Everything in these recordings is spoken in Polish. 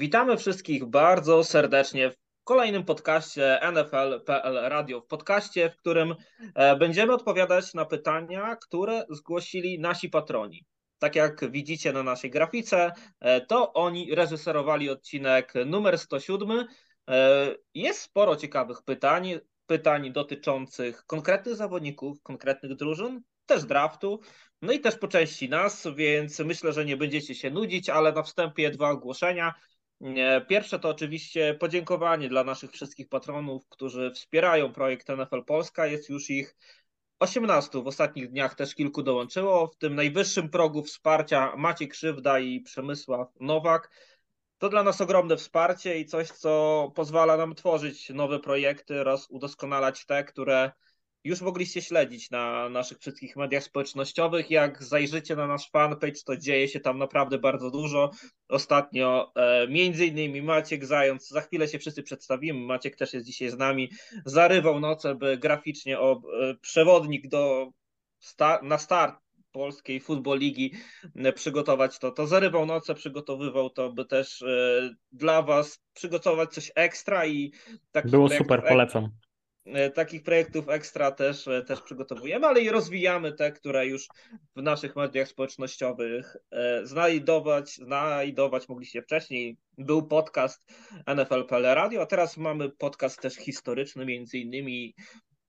Witamy wszystkich bardzo serdecznie w kolejnym podcaście NFL.pl Radio. W podcaście, w którym e, będziemy odpowiadać na pytania, które zgłosili nasi patroni. Tak jak widzicie na naszej grafice, e, to oni reżyserowali odcinek numer 107. E, jest sporo ciekawych pytań, pytań dotyczących konkretnych zawodników, konkretnych drużyn, też draftu, no i też po części nas, więc myślę, że nie będziecie się nudzić, ale na wstępie dwa ogłoszenia. Pierwsze to oczywiście podziękowanie dla naszych wszystkich patronów, którzy wspierają projekt NFL Polska. Jest już ich 18. W ostatnich dniach też kilku dołączyło. W tym najwyższym progu wsparcia Maciej Krzywda i Przemysław Nowak. To dla nas ogromne wsparcie i coś, co pozwala nam tworzyć nowe projekty oraz udoskonalać te, które już mogliście śledzić na naszych wszystkich mediach społecznościowych. Jak zajrzycie na nasz fanpage, to dzieje się tam naprawdę bardzo dużo. Ostatnio e, między innymi Maciek Zając, za chwilę się wszyscy przedstawimy, Maciek też jest dzisiaj z nami, zarywał noce, by graficznie o e, przewodnik do sta na start polskiej futbol ligi e, przygotować to, to zarywał noce, przygotowywał to, by też e, dla was przygotować coś ekstra i tak Było super, polecam takich projektów ekstra też, e, też przygotowujemy, ale i rozwijamy te, które już w naszych mediach społecznościowych e, znajdować, znajdować mogliście wcześniej. Był podcast NFL.pl Radio, a teraz mamy podcast też historyczny, między innymi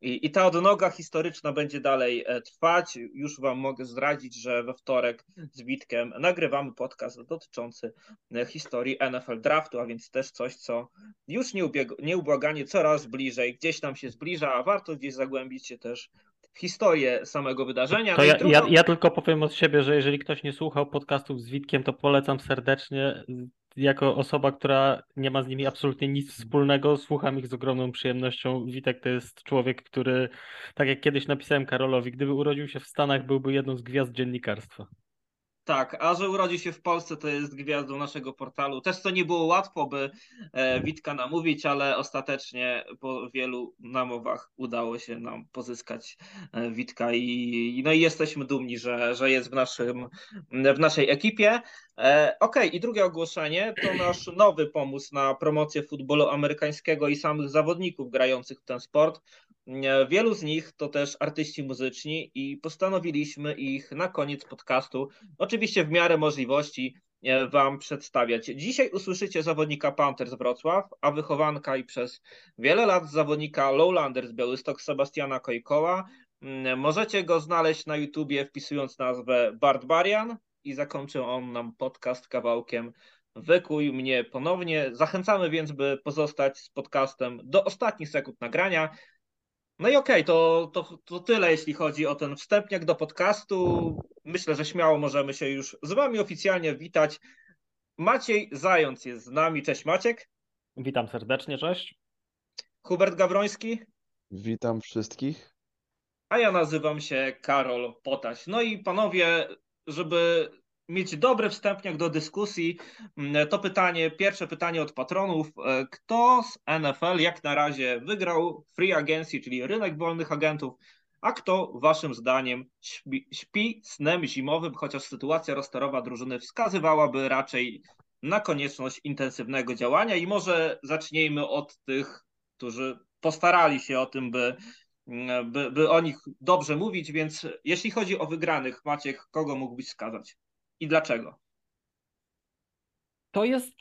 i, I ta odnoga historyczna będzie dalej e, trwać. Już Wam mogę zdradzić, że we wtorek z Witkiem nagrywamy podcast dotyczący e, historii NFL Draftu, a więc też coś, co już nieubłaganie coraz bliżej gdzieś tam się zbliża, a warto gdzieś zagłębić się też w historię samego wydarzenia. No ja, ja, ja, tylko powiem od siebie, że jeżeli ktoś nie słuchał podcastów z Witkiem, to polecam serdecznie jako osoba, która nie ma z nimi absolutnie nic wspólnego, słucham ich z ogromną przyjemnością. Witek to jest człowiek, który, tak jak kiedyś napisałem Karolowi, gdyby urodził się w Stanach, byłby jedną z gwiazd dziennikarstwa. Tak, a że urodził się w Polsce, to jest gwiazdą naszego portalu. Też to nie było łatwo, by e, Witka namówić, ale ostatecznie po wielu namowach udało się nam pozyskać e, Witka i, no i jesteśmy dumni, że, że jest w, naszym, w naszej ekipie. E, okej, okay, i drugie ogłoszenie to nasz nowy pomysł na promocję futbolu amerykańskiego i samych zawodników grających w ten sport. Wielu z nich to też artyści muzyczni i postanowiliśmy ich na koniec podcastu, oczywiście w miarę możliwości, e, Wam przedstawiać. Dzisiaj usłyszycie zawodnika Panthers Wrocław, a wychowanka i przez wiele lat zawodnika Lowlanders Białystok Sebastiana Kojkoła. Możecie go znaleźć na YouTubie wpisując nazwę Bart Barian i zakończy on nam podcast kawałkiem Wykuj mnie ponownie. Zachęcamy więc, by pozostać z podcastem do ostatnich sekund nagrania. No i okej, okay, to, to, to tyle, jeśli chodzi o ten wstępniak do podcastu. Myślę, że śmiało możemy się już z Wami oficjalnie witać. Maciej Zając jest z nami. Cześć Maciek. Witam serdecznie, cześć. Hubert Gawroński. Witam wszystkich. A ja nazywam się Karol Potaś. No i panowie, żeby mieć dobry wstępniak do dyskusji, mm, to pytanie, pierwsze pytanie od patronów. E, kto z NFL jak na razie wygrał free agency, czyli rynek wolnych agentów, a kto waszym zdaniem śpi, śpi snem zimowym, chociaż sytuacja rosterowa drużyny wskazywałaby raczej na konieczność intensywnego działania i może zacznijmy od tych, którzy postarali się o tym, by, by, by o nich dobrze mówić, więc jeśli chodzi o wygranych, Maciek, kogo mógłbyś wskazać? i dlaczego? To jest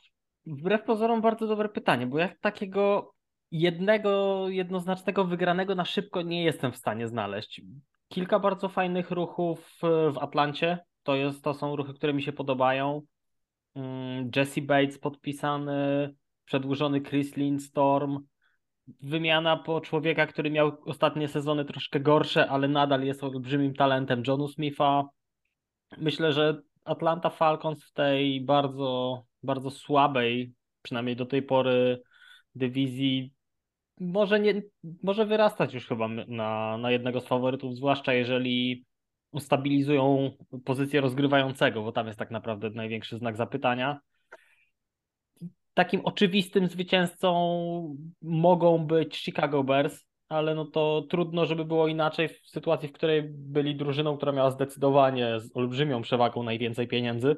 wbrew pozorom bardzo dobre pytanie, bo ja takiego jednego, jednoznacznego wygranego na szybko nie jestem w stanie znaleźć. Kilka bardzo fajnych ruchów w Atlancie. To, jest, to są ruchy, które mi się podobają. Mm, Jesse Bates podpisany, przedłużony Chris Lindstorm. Wymiana po człowieka, który miał ostatnie sezony troszkę gorsze, ale nadal jest olbrzymim talentem Johnu Smitha. Myślę, że Atlanta Falcons w tej bardzo, bardzo słabej, przynajmniej do tej pory, dywizji może, nie, może wyrastać już chyba na, na jednego z faworytów, zwłaszcza jeżeli ustabilizują pozycję rozgrywającego, bo tam jest tak naprawdę największy znak zapytania. Takim oczywistym zwycięzcą mogą być Chicago Bears, ale no to trudno, żeby było inaczej w sytuacji, w której byli drużyną, która miała zdecydowanie z olbrzymią przewagą najwięcej pieniędzy.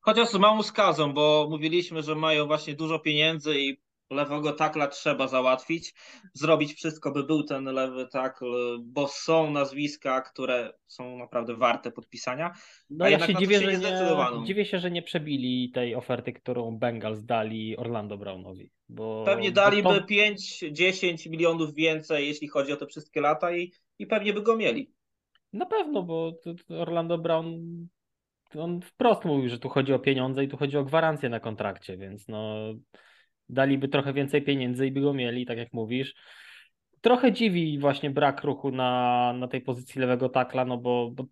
Chociaż z małą skazą, bo mówiliśmy, że mają właśnie dużo pieniędzy i lewego takla trzeba załatwić, zrobić wszystko, by był ten lewy takl, bo są nazwiska, które są naprawdę warte podpisania. No A ja się dziwię, się że nie dziwię się, że nie przebili tej oferty, którą Bengals dali Orlando Brownowi. Bo, Pewnie bo daliby to, 5-10 milionów więcej, jeśli chodzi o te wszystkie lata i, i pewnie by go mieli. Na pewno, bo Orlando Brown on wprost mówił, że tu chodzi o pieniądze i tu chodzi o gwarancję na kontrakcie, więc no daliby trochę więcej pieniędzy i by go mieli, tak jak mówisz. Trochę dziwi właśnie brak ruchu na, na tej pozycji lewego takla, no bo, bo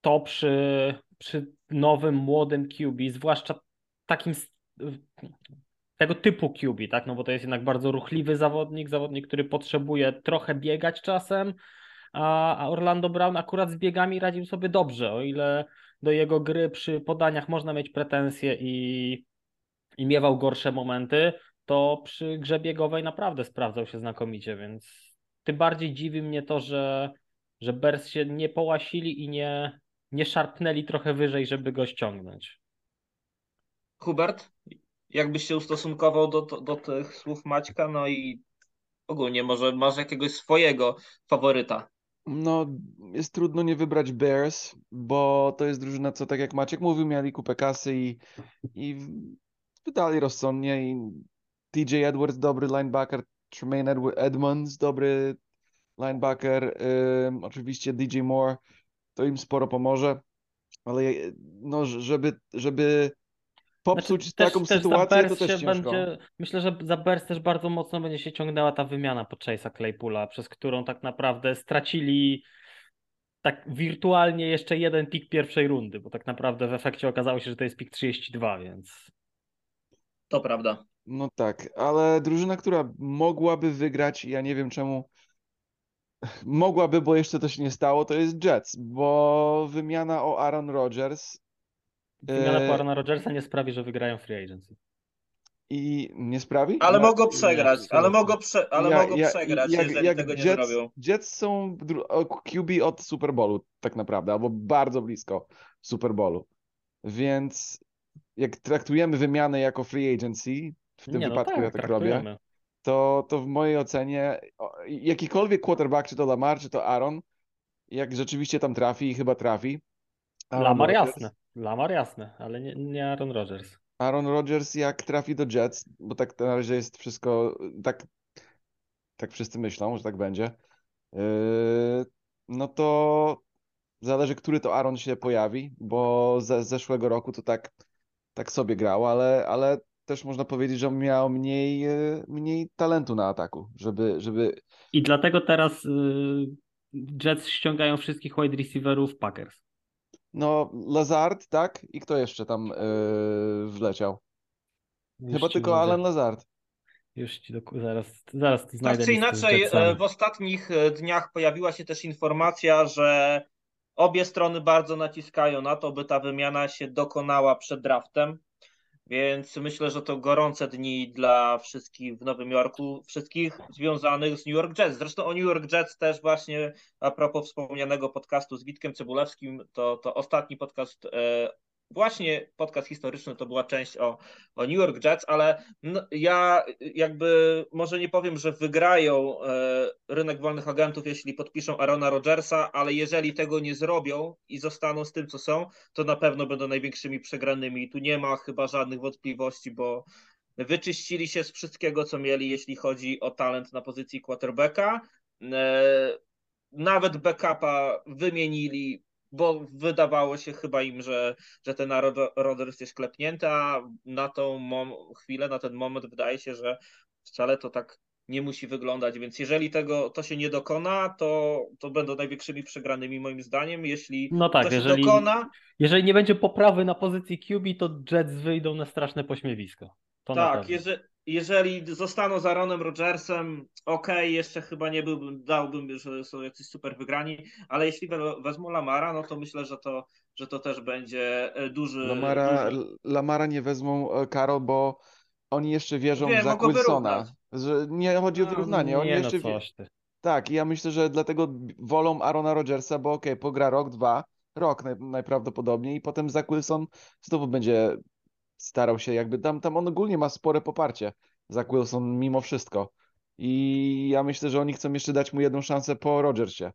to przy, przy nowym, młodym QB, zwłaszcza takim tego typu QB, tak? No bo to jest jednak bardzo ruchliwy zawodnik, zawodnik, który potrzebuje trochę biegać czasem, a Orlando Brown akurat z biegami radził sobie dobrze, o ile do jego gry przy podaniach można mieć pretensje i, i miewał gorsze momenty, to przy grze biegowej naprawdę sprawdzał się znakomicie, więc tym bardziej dziwi mnie to, że, że Bears się nie połasili i nie, nie szarpnęli trochę wyżej, żeby go ściągnąć. Hubert, jakbyś się ustosunkował do, do, do tych słów Maćka, no i ogólnie może masz jakiegoś swojego faworyta. No, jest trudno nie wybrać Bears, bo to jest drużyna, co tak jak Maciek mówił, mieli kupę kasy i, i wydali rozsądnie i TJ Edwards, dobry linebacker, Tremaine Edmonds, dobry linebacker, ym, oczywiście DJ Moore, to im sporo pomoże, ale je- no, żeby, żeby popsuć Znaczy, też- taką też sytuację, to Bears też się ciężko. będzie, myślę, że za Bears też bardzo mocno będzie się ciągnęła ta wymiana po Chase'a Claypoola, przez którą tak naprawdę stracili tak wirtualnie jeszcze jeden pik pierwszej rundy, bo tak naprawdę w efekcie okazało się, że to jest pik 32, więc To prawda. No tak, ale drużyna, która mogłaby wygrać, ja nie wiem czemu mogłaby, bo jeszcze to się nie stało, to jest Jets, bo wymiana o Aaron Rodgers wymiana e, po Aarona Rodgersa nie sprawi, że wygrają free agency. i nie sprawi? Ale Ja- mogą przegrać, ale mogą, prze, ale ja- mogą ja- przegrać, jak, jeżeli jak tego nie Jets, zrobią. Jets są QB od Super Bowlu tak naprawdę, albo bardzo blisko Super Bowlu, więc jak traktujemy wymianę jako free agency, w tym nie, no wypadku tak, ja tak robię, traktujemy. to, to w mojej ocenie jakikolwiek quarterback, czy to Lamar, czy to Aaron, jak rzeczywiście tam trafi i chyba trafi. Aaron Lamar Rodgers- jasne, Lamar jasne, ale nie, nie Aaron Rodgers. Aaron Rodgers jak trafi do Jets, bo tak na razie jest wszystko, tak, tak wszyscy myślą, że tak będzie, yy, no to zależy, który to Aaron się pojawi, bo ze zeszłego roku to tak, tak sobie grał, ale, ale też można powiedzieć, że on miał mniej, yy, mniej talentu na ataku, żeby, żeby I dlatego teraz y, Jets ściągają wszystkich wide receiverów Packers. No, Lazard, tak? I kto jeszcze tam yy, wleciał? Już Chyba tylko mówię. Alan Lazard. Już ci doku- zaraz, zaraz tu znajdę Tak czy inaczej, e, w ostatnich e, dniach pojawiła się też informacja, że obie strony bardzo naciskają na to, by ta wymiana się dokonała przed draftem. Więc myślę, że to gorące dni dla wszystkich w Nowym Jorku, wszystkich związanych z New York Jets. Zresztą o New York Jets też właśnie a propos wspomnianego podcastu z Witkiem Cebulewskim, to, to ostatni podcast, e, właśnie podcast historyczny, to była część o, o New York Jets, ale no, ja jakby może nie powiem, że wygrają e, rynek wolnych agentów, jeśli podpiszą Arona Rodgersa, ale jeżeli tego nie zrobią i zostaną z tym, co są, to na pewno będą największymi przegranymi. I tu nie ma chyba żadnych wątpliwości, bo wyczyścili się z wszystkiego, co mieli, jeśli chodzi o talent na pozycji quarterbacka. E, Nawet backupa wymienili, bo wydawało się chyba im, że, że ten Ro- Rodgers jest klepnięty, a na tą chwilę, na ten moment wydaje się, że wcale to tak nie musi wyglądać, więc jeżeli tego to się nie dokona, to, to będą największymi przegranymi moim zdaniem. Jeśli No tak, to się jeżeli- dokona, Jeżeli nie będzie poprawy na pozycji QB, to Jets wyjdą na straszne pośmiewisko. To tak, jeżeli, jeżeli zostaną z Aaronem Rodgersem, okej, jeszcze chyba nie byłbym, dałbym, że są jacyś super wygrani, ale jeśli we- wezmą Lamara, no to myślę, że to, że to też będzie e, duży... Lamara, duży... Lamara nie wezmą e, Karol, bo oni jeszcze wierzą Wiem, w Zach Wilsona. Że nie chodzi o No, wyrównanie, oni nie jeszcze no coś ty. Tak, i ja myślę, że dlatego wolą Arona Rodgersa, bo okej, pogra rok, dwa, rok naj, najprawdopodobniej i potem Zach Wilson znowu będzie starał się jakby, tam, tam on ogólnie ma spore poparcie, Zach Wilson mimo wszystko. I ja myślę, że oni chcą jeszcze dać mu jedną szansę po Rodgersie.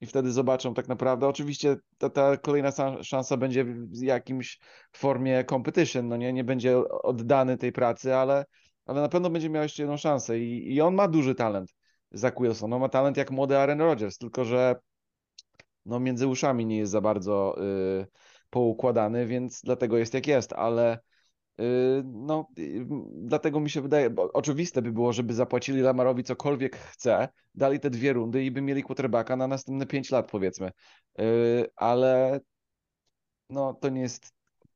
I wtedy zobaczą tak naprawdę. Oczywiście ta, ta kolejna szansa będzie w jakimś formie competition, no nie, nie będzie oddany tej pracy, ale, ale na pewno będzie miał jeszcze jedną szansę. I, i on ma duży talent, Zach Wilson, on ma talent jak młody Aaron Rodgers, tylko że no między uszami nie jest za bardzo y, poukładany, więc dlatego jest jak jest, ale no, y, dlatego mi się wydaje, bo oczywiste by było, żeby zapłacili Lamarowi cokolwiek chce, dali te dwie rundy i by mieli quarterbacka na następne pięć lat, powiedzmy. Y, ale no, to nie jest.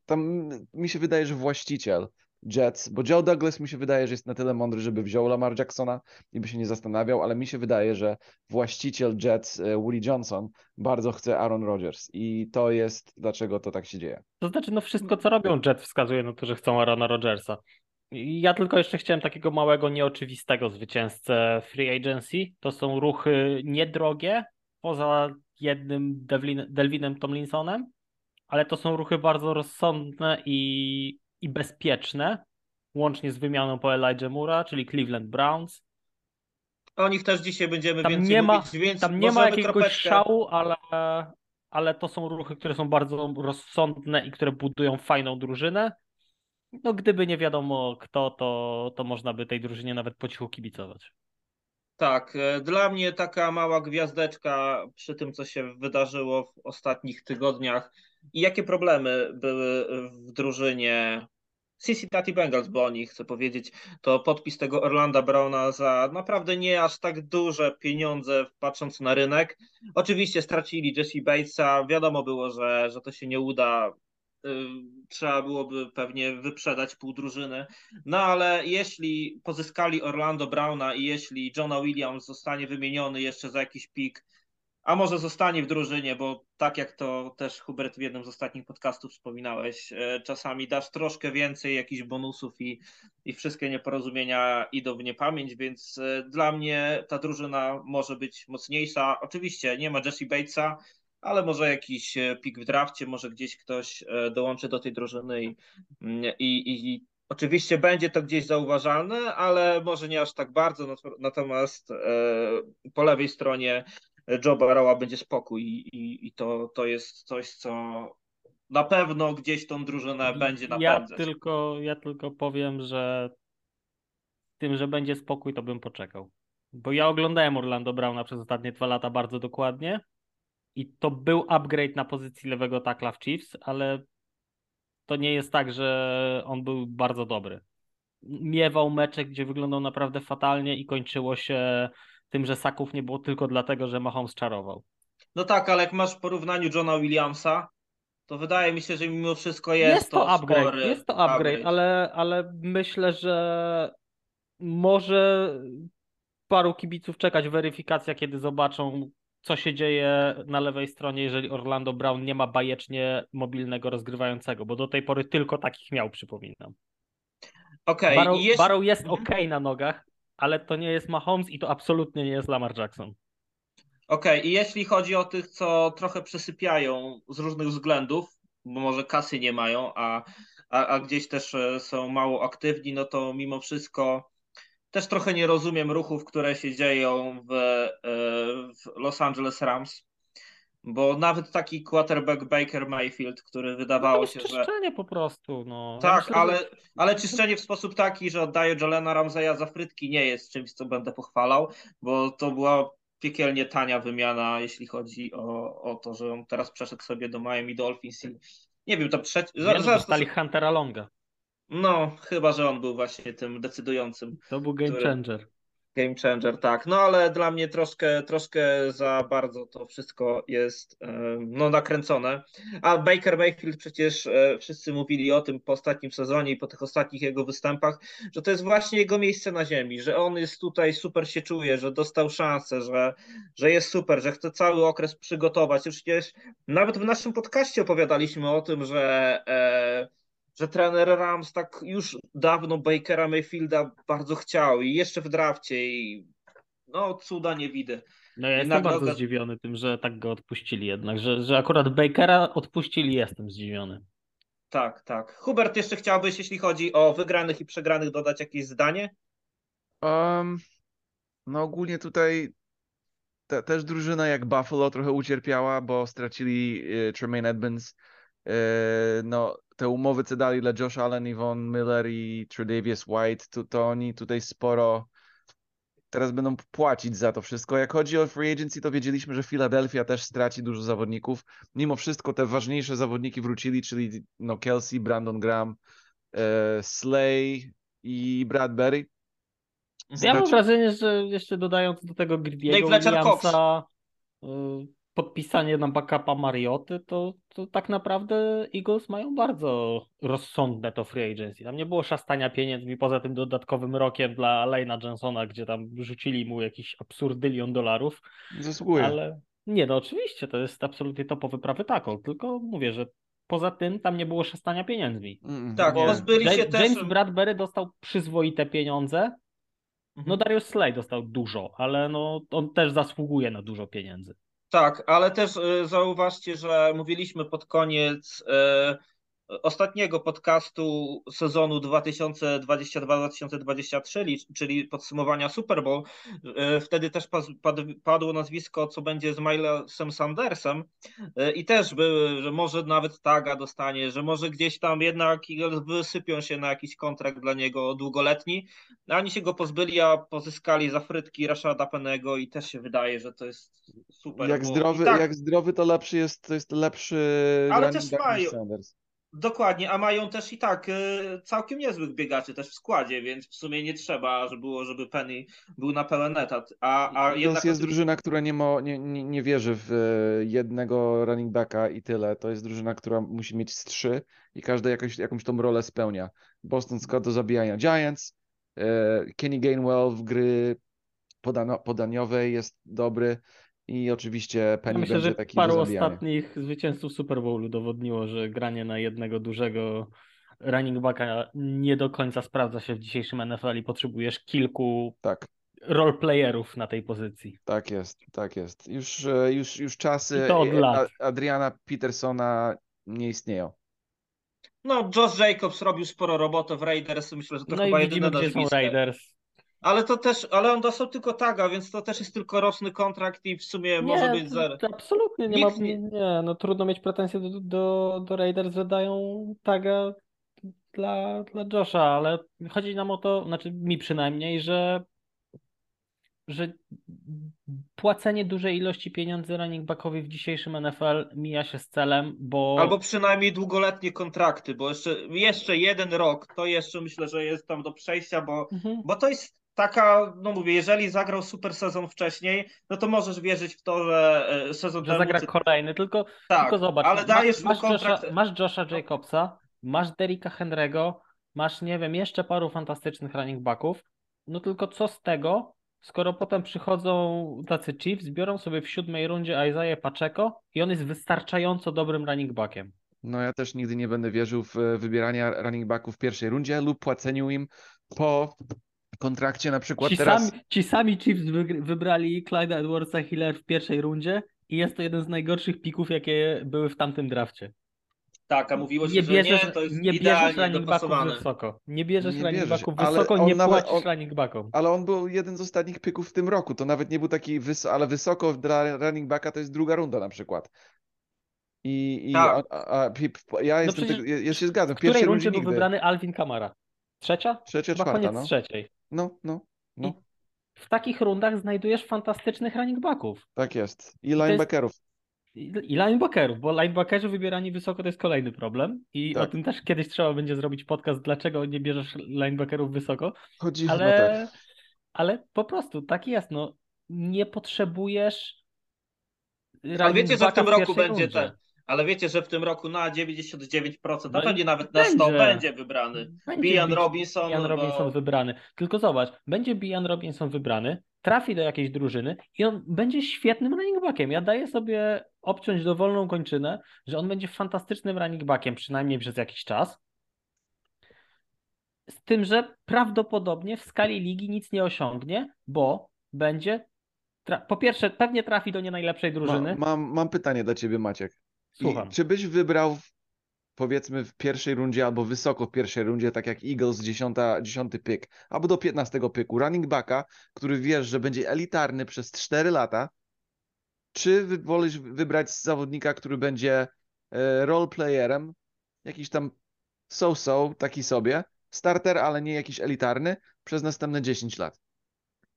Tam mi się wydaje, że właściciel Jets, bo Joe Douglas mi się wydaje, że jest na tyle mądry, żeby wziął Lamar Jacksona i by się nie zastanawiał, ale mi się wydaje, że właściciel Jets, e, Woody Johnson, bardzo chce Aaron Rodgers i to jest dlaczego to tak się dzieje. To znaczy, no wszystko co robią Jets wskazuje na to, że chcą Aarona Rodgersa. Ja tylko jeszcze chciałem takiego małego, nieoczywistego zwycięzcę free agency. To są ruchy niedrogie, poza jednym Devlin, Delvinem Tomlinsonem, ale to są ruchy bardzo rozsądne i i bezpieczne, łącznie z wymianą po Elijah Mura, czyli Cleveland Browns. O nich też dzisiaj będziemy tam więcej nie ma, mówić, więc Tam nie ma jakiegoś kropeczkę... szału, ale, ale to są ruchy, które są bardzo rozsądne i które budują fajną drużynę. No gdyby nie wiadomo kto, to, to można by tej drużynie nawet po cichu kibicować. Tak, e, dla mnie taka mała gwiazdeczka przy tym, co się wydarzyło w ostatnich tygodniach i jakie problemy były w drużynie Cincinnati Bengals, bo o nich chcę powiedzieć, to podpis tego Orlanda Browna za naprawdę nie aż tak duże pieniądze, patrząc na rynek. Oczywiście stracili Jesse Batesa, wiadomo było, że, że to się nie uda trzeba byłoby pewnie wyprzedać pół drużyny. No ale jeśli pozyskali Orlando Browna i jeśli Johna Williams zostanie wymieniony jeszcze za jakiś pik, a może zostanie w drużynie, bo tak jak to też Hubert w jednym z ostatnich podcastów wspominałeś, e, czasami dasz troszkę więcej jakichś bonusów i, i wszystkie nieporozumienia idą w niepamięć, więc e, dla mnie ta drużyna może być mocniejsza. Oczywiście nie ma Jesse Batesa, ale może jakiś e, pik w drafcie, może gdzieś ktoś dołączy do tej drużyny i, mm, i, i oczywiście będzie to gdzieś zauważalne, ale może nie aż tak bardzo, natomiast po lewej stronie Joe Barrowa będzie spokój i, i, to, to jest coś, co na pewno gdzieś tą drużynę będzie napędzać. Ja tylko, ja tylko powiem, że tym, że będzie spokój, to bym poczekał. Bo ja oglądałem Orlando Browna przez ostatnie dwa lata bardzo dokładnie i to był upgrade na pozycji lewego takla w Chiefs, ale to nie jest tak, że on był bardzo dobry. Miewał mecze, gdzie wyglądał naprawdę fatalnie i kończyło się tym, że saków nie było tylko dlatego, że Mahomes czarował. No tak, ale jak masz w porównaniu Johna Williamsa, to wydaje mi się, że mimo wszystko jest, jest to, upgrade. Spory jest to upgrade, upgrade, Ale, ale myślę, że może paru kibiców czekać weryfikacja, kiedy zobaczą co się dzieje na lewej stronie, jeżeli Orlando Brown nie ma bajecznie mobilnego rozgrywającego, bo do tej pory tylko takich miał, przypominam. Okay, Barrow, jest... Barrow jest ok na nogach, ale to nie jest Mahomes i to absolutnie nie jest Lamar Jackson. Okej, okay, i jeśli chodzi o tych, co trochę przesypiają z różnych względów, bo może kasy nie mają, a, a, a gdzieś też e, są mało aktywni, no to mimo wszystko też trochę nie rozumiem ruchów, które się dzieją w, e, w Los Angeles Rams, bo nawet taki quarterback Baker Mayfield, który wydawało no się, że... czyszczenie po prostu, no. Tak, ja myślę, ale, że... ale czyszczenie w sposób taki, że oddaje Jolena Ramseya za frytki nie jest czymś, co będę pochwalał, bo to była piekielnie tania wymiana, jeśli chodzi o, o to, że on teraz przeszedł sobie do Miami Dolphins i nie wiem, to trzeci... Zaraz, dostali Huntera Longa. No, chyba, że on był właśnie tym decydującym. To był game który... changer. Game changer, tak. No ale dla mnie troszkę, troszkę za bardzo to wszystko jest no, nakręcone. A Baker Mayfield przecież e, wszyscy mówili o tym po ostatnim sezonie i po tych ostatnich jego występach, że to jest właśnie jego miejsce na ziemi, że on jest tutaj, super się czuje, że dostał szansę, że, że jest super, że chce cały okres przygotować. Już przecież nawet w naszym podcaście opowiadaliśmy o tym, że e, że trener Rams tak już dawno Bakera Mayfielda bardzo chciał i jeszcze w drafcie i no cuda nie widzę. No ja jestem bardzo zdziwiony tym, że tak go odpuścili jednak, że, że akurat Bakera odpuścili, jestem zdziwiony. Tak, tak. Hubert, jeszcze chciałbyś, jeśli chodzi o wygranych i przegranych, dodać jakieś zdanie? Um, no ogólnie tutaj te, też drużyna jak Buffalo trochę ucierpiała, bo stracili e, Tremaine Edmonds. E, no, te umowy, co dali dla Josh Allen, Yvonne Miller i Tredavious White, to, to oni tutaj sporo teraz będą płacić za to wszystko. Jak chodzi o free agency, to wiedzieliśmy, że Philadelphia też straci dużo zawodników. Mimo wszystko te ważniejsze zawodniki wrócili, czyli no Kelsey, Brandon Graham, e, Slay i Bradbury. Ja mam Znaczy- wrażenie, że jeszcze dodając do tego Gridiego. Williamsa podpisanie na backupa Marioty, to, to tak naprawdę Eagles mają bardzo rozsądne to free agency. Tam nie było szastania pieniędzmi poza tym dodatkowym rokiem dla Lejna Johnsona, gdzie tam rzucili mu jakiś absurdylion dolarów, Zasługuje. ale nie, no oczywiście, to jest absolutnie topowy prawy tackle, tylko mówię, że poza tym tam nie było szastania pieniędzmi. Mm, Tak, nie. pozbyli się James, też... James Bradbury dostał przyzwoite pieniądze, no Mhm. Darius Slay dostał dużo, ale no on też zasługuje na dużo pieniędzy. Tak, ale też y, zauważcie, że mówiliśmy pod koniec y, ostatniego podcastu sezonu 2022-2023, li- czyli podsumowania Super Bowl. Y, Wtedy też padło nazwisko, co będzie z Milesem Sandersem y, i też były, że może nawet taga dostanie, że może gdzieś tam jednak wysypią się na jakiś kontrakt dla niego długoletni. A Oni się go pozbyli, a pozyskali za frytki Rashada Pennego i też się wydaje, że to jest super. Jak zdrowy, tak, jak zdrowy, to lepszy jest, to jest lepszy Ale też mają- Sanders. Dokładnie, a mają też i tak y, całkiem niezłych biegaczy też w składzie, więc w sumie nie trzeba, żeby było, żeby Penny był na pełen etat. A, a jednak jest drużyna, która nie, ma, nie, nie, nie wierzy w e, jednego running backa i tyle. To jest drużyna, która musi mieć z trzy i każda jakąś, jakąś tą rolę spełnia. Boston Scott do zabijania Giants, e, Kenny Gainwell w gry podaniowej jest dobry i oczywiście Ja Penny myślę, będzie że taki paru ostatnich zwycięzców Super Bowlu udowodniło, że granie na jednego dużego running backa nie do końca sprawdza się w dzisiejszym NFL i potrzebujesz kilku Tak. roleplayerów na tej pozycji. Tak jest, tak jest. Już, e, już, już czasy I to od lat. Adriana Petersona nie istnieją. no, Josh Jacobs robił sporo roboty w Raiders, myślę, że to No i chyba widzimy, jedyne gdzie są. Raiders. Ale to też, ale on dostał tylko taga, więc to też jest tylko roczny kontrakt i w sumie może być zero. absolutnie nie Nikt ma. nie- Nie, no trudno mieć pretensje do, do, do Raiders, że dają taga dla, dla Josha, ale chodzi nam o to, znaczy mi przynajmniej, że, że płacenie dużej ilości pieniędzy running backowi w dzisiejszym NFL mija się z celem, bo Albo przynajmniej długoletnie kontrakty, bo jeszcze, jeszcze jeden rok to jeszcze myślę, że jest tam do przejścia, bo Mhm. Bo to jest taka, no mówię, jeżeli zagrał super sezon wcześniej, no to możesz wierzyć w to, że e, sezon że temu... zagra kolejny, tylko tak, Tylko zobacz, ale dajesz masz, mu masz, kontrakt... Josha, masz Josha Jacobsa, masz Derricka Henry'ego, masz, nie wiem, jeszcze paru fantastycznych running backów, no tylko co z tego, skoro potem przychodzą tacy Chiefs, biorą sobie w siódmej rundzie Isaiah Pacheco i on jest wystarczająco dobrym running backiem. No ja też nigdy nie będę wierzył w e, wybierania running backów w pierwszej rundzie lub płaceniu im po kontrakcie na przykład Ci, teraz. sami, ci sami Chiefs wybrali Clyde'a Edwardsa Hiller w pierwszej rundzie i jest to jeden z najgorszych pików, jakie były w tamtym drafcie. Tak, a mówiło się, Nie że bierzesz, nie, to jest nie bierzesz running backów wysoko. Nie bierzesz Nie running backów wysoko, nie nawet- płacisz on- running backom. Ale on był jeden z ostatnich pyków w tym roku. To nawet nie był taki wysoko, ale wysoko dla running backa to jest druga runda na przykład. I, i Tak. a, a, a, ja jestem przecież tego, ja, się zgadzam. W której rundzie rundzie był nigdy. wybrany Alvin Kamara? Trzecia? Trzecia, Chyba czwarta, koniec no. trzeciej. No, no, no. W takich rundach znajdujesz fantastycznych running backów. Tak jest. I linebackerów. I, i linebackerów, bo linebackerzy wybierani wysoko to jest kolejny problem. I o Tak. tym też kiedyś trzeba będzie zrobić podcast, dlaczego nie bierzesz linebackerów wysoko. Chodzi, no Ale, tak. ale po prostu tak jest. No, nie potrzebujesz. Ale running wiecie, że w tym roku pierwszej będzie. Ale wiecie, że w tym roku na 99%, No a pewnie nawet na 100 będzie. będzie wybrany. Będzie Bijan Bi- Robinson, Bijan bo- Robinson wybrany. Tylko zobacz, będzie Bijan Robinson wybrany, trafi do jakiejś drużyny i on będzie świetnym running backiem. Ja daję sobie obciąć dowolną kończynę, że on będzie fantastycznym running backiem, przynajmniej przez jakiś czas. Z tym, że prawdopodobnie w skali ligi nic nie osiągnie, bo będzie po pierwsze, pewnie trafi do nie najlepszej drużyny. Ma, mam, mam pytanie dla ciebie, Maciek. I Słucham. czy byś wybrał, powiedzmy, w pierwszej rundzie albo wysoko w pierwszej rundzie, tak jak Eagles, 10, 10 pick, albo do 15 picku, running backa, który wiesz, że będzie elitarny przez 4 lata, czy wolisz wybrać zawodnika, który będzie e, roleplayerem, jakiś tam so-so, taki sobie, starter, ale nie jakiś elitarny, przez następne 10 lat?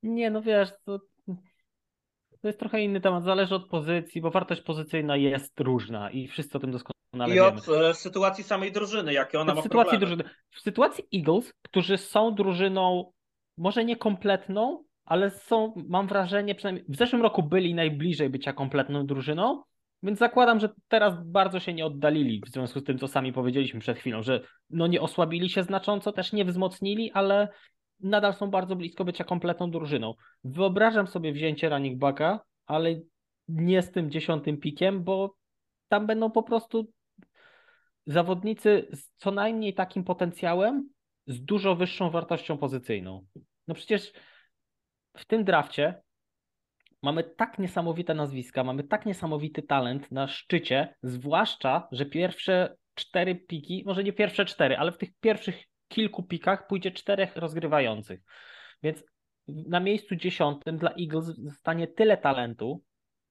Nie, no wiesz, to, to jest trochę inny temat. Zależy od pozycji, bo wartość pozycyjna jest różna i wszyscy o tym doskonale I wiemy. od e, sytuacji samej drużyny, jakie ona w ma sytuacji problemy. drużyny. W sytuacji Eagles, którzy są drużyną może nie kompletną, ale są, mam wrażenie, przynajmniej w zeszłym roku byli najbliżej bycia kompletną drużyną, więc zakładam, że teraz bardzo się nie oddalili w związku z tym, co sami powiedzieliśmy przed chwilą, że no nie osłabili się znacząco, też nie wzmocnili, ale nadal są bardzo blisko bycia kompletną drużyną. Wyobrażam sobie wzięcie running backa, ale nie z tym dziesiątym pikiem, bo tam będą po prostu zawodnicy z co najmniej takim potencjałem, z dużo wyższą wartością pozycyjną. No przecież w tym drafcie mamy tak niesamowite nazwiska, mamy tak niesamowity talent na szczycie, zwłaszcza, że pierwsze cztery piki, może nie pierwsze cztery, ale w tych pierwszych kilku pikach pójdzie czterech rozgrywających. Więc na miejscu dziesiątym dla Eagles zostanie tyle talentu,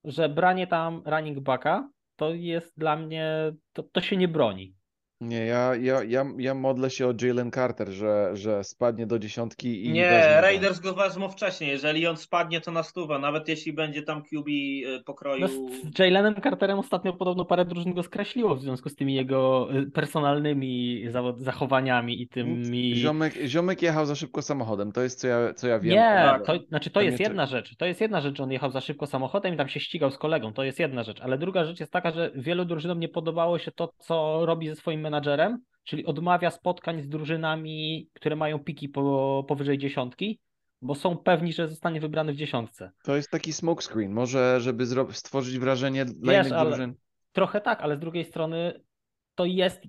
że branie tam running backa to jest dla mnie, to, to się nie broni. Nie, ja, ja, ja, ja modlę się o Jalen Carter, że, że spadnie do dziesiątki i Nie. Raiders go wezmą wcześniej. Jeżeli on spadnie, to na stówę. Nawet jeśli będzie tam QB e, pokroju. No z, Jalenem Carterem ostatnio podobno parę drużyn go skreśliło w związku z tymi jego y, personalnymi zachowaniami i tymi... Ziomek, ziomek jechał za szybko samochodem, to jest co ja, co ja wiem. Nie, to, znaczy to To jest jedna rzecz. To jest jedna rzecz, że on jechał za szybko samochodem i tam się ścigał z kolegą. To jest jedna rzecz. Ale druga rzecz jest taka, że wielu drużynom nie podobało się to, co robi ze swoim menadżerem, czyli odmawia spotkań z drużynami, które mają piki po, powyżej dziesiątki, bo są pewni, że zostanie wybrany w dziesiątce. To jest taki smokescreen, może żeby stworzyć wrażenie dla Wiesz, innych drużyn. Trochę tak, ale z drugiej strony to jest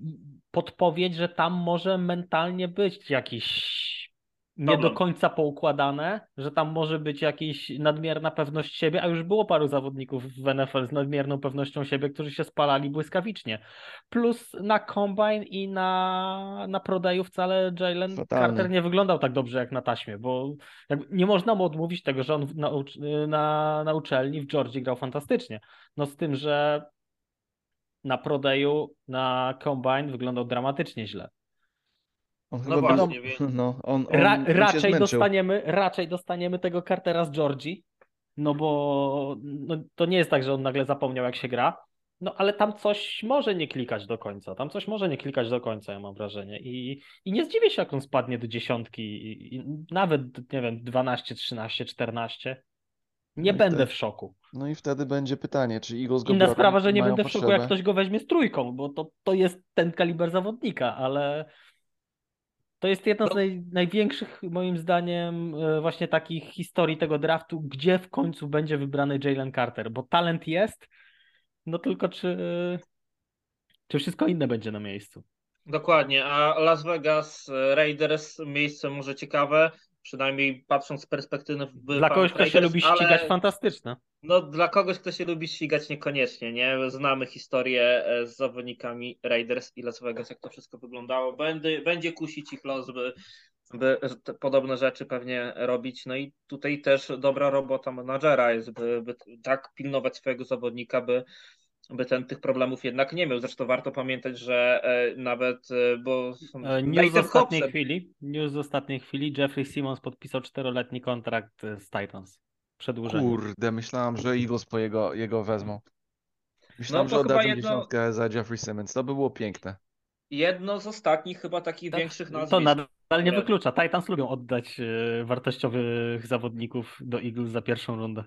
podpowiedź, że tam może mentalnie być jakiś nie do końca poukładane, że tam może być jakaś nadmierna pewność siebie, a już było paru zawodników w NFL z nadmierną pewnością siebie, którzy się spalali błyskawicznie. Plus na Combine i na, na Prodeju wcale Jalen Fatalny. Carter nie wyglądał tak dobrze jak na taśmie, bo jakby nie można mu odmówić tego, że on na, na, na uczelni w Georgii grał fantastycznie. No z tym, że na Prodeju, na Combine wyglądał dramatycznie źle. On No chyba właśnie, więc- no, on, on, Ra, on raczej, dostaniemy, raczej dostaniemy tego Cartera z Georgii, no bo no, to nie jest tak, że on nagle zapomniał jak się gra, no ale tam coś może nie klikać do końca, tam coś może nie klikać do końca, ja mam wrażenie i, i nie zdziwię się, jak on spadnie do dziesiątki i, i nawet, nie wiem, 12, 13, 14. Nie No będę wtedy- w szoku. No i wtedy będzie pytanie, czy Eagles go Inna sprawa, że nie będę w szoku, potrzebę. jak ktoś go weźmie z trójką, bo to, to jest ten kaliber zawodnika, ale to jest jedna z No. naj, największych, moim zdaniem, e, właśnie takich historii tego draftu, gdzie w końcu będzie wybrany Jalen Carter, bo talent jest, no tylko czy, czy wszystko inne będzie na miejscu. Dokładnie, a Las Vegas e, Raiders miejsce może ciekawe, przynajmniej patrząc z perspektywy Dla kogoś, kto się lubi ścigać, fantastyczne. No, dla kogoś, kto się lubi ścigać, niekoniecznie, nie? Znamy historię e, z zawodnikami Raiders i Las Vegas, jak to wszystko wyglądało. Będzie, będzie kusić ich los, by, by podobne rzeczy pewnie robić. No i tutaj też dobra robota menadżera jest, by, by tak pilnować swojego zawodnika, by, by ten tych problemów jednak nie miał. Zresztą warto pamiętać, że e, nawet, e, bo E, News z ostatniej chwili, news z ostatniej chwili, Jeffrey Simmons podpisał czteroletni kontrakt z Titans. Przedłużenie. Kurde, myślałam, że Eagles po jego, jego wezmą. Myślałem, No że chyba oddadzą jedno- dziesiątkę za Jeffrey Simmons. To by było piękne. jedno z ostatnich chyba takich Tak, większych nazwisk. To nadal nie które- wyklucza. Titans lubią oddać wartościowych zawodników do Eagles za pierwszą rundę.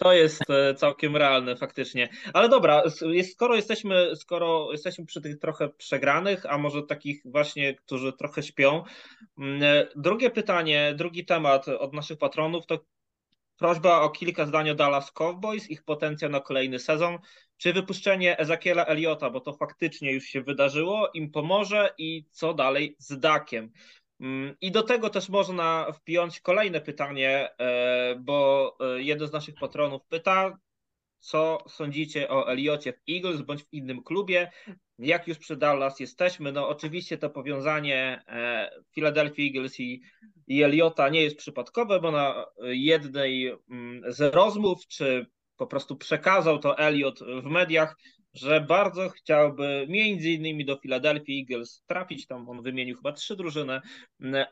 To jest e, całkiem realne faktycznie. Ale dobra, skoro jesteśmy, skoro jesteśmy przy tych trochę przegranych, a może takich właśnie, którzy trochę śpią. mm, e, Drugie pytanie, drugi temat od naszych patronów to prośba o kilka zdań o Dallas Cowboys, ich potencjał na kolejny sezon. Czy wypuszczenie Ezekiela Eliota, bo to faktycznie już się wydarzyło, im pomoże i co dalej z Dakiem? Mm, I do tego też można wpiąć kolejne pytanie, e, bo e, jeden z naszych patronów pyta, co sądzicie o Eliocie w Eagles bądź w innym klubie? Jak już przy Dallas jesteśmy, no oczywiście to powiązanie e, Philadelphia Eagles i, i Eliota nie jest przypadkowe, bo na jednej mm, z rozmów, czy po prostu przekazał to Eliot w mediach, że bardzo chciałby między innymi do Philadelphia Eagles trafić, tam on wymienił chyba trzy drużyny,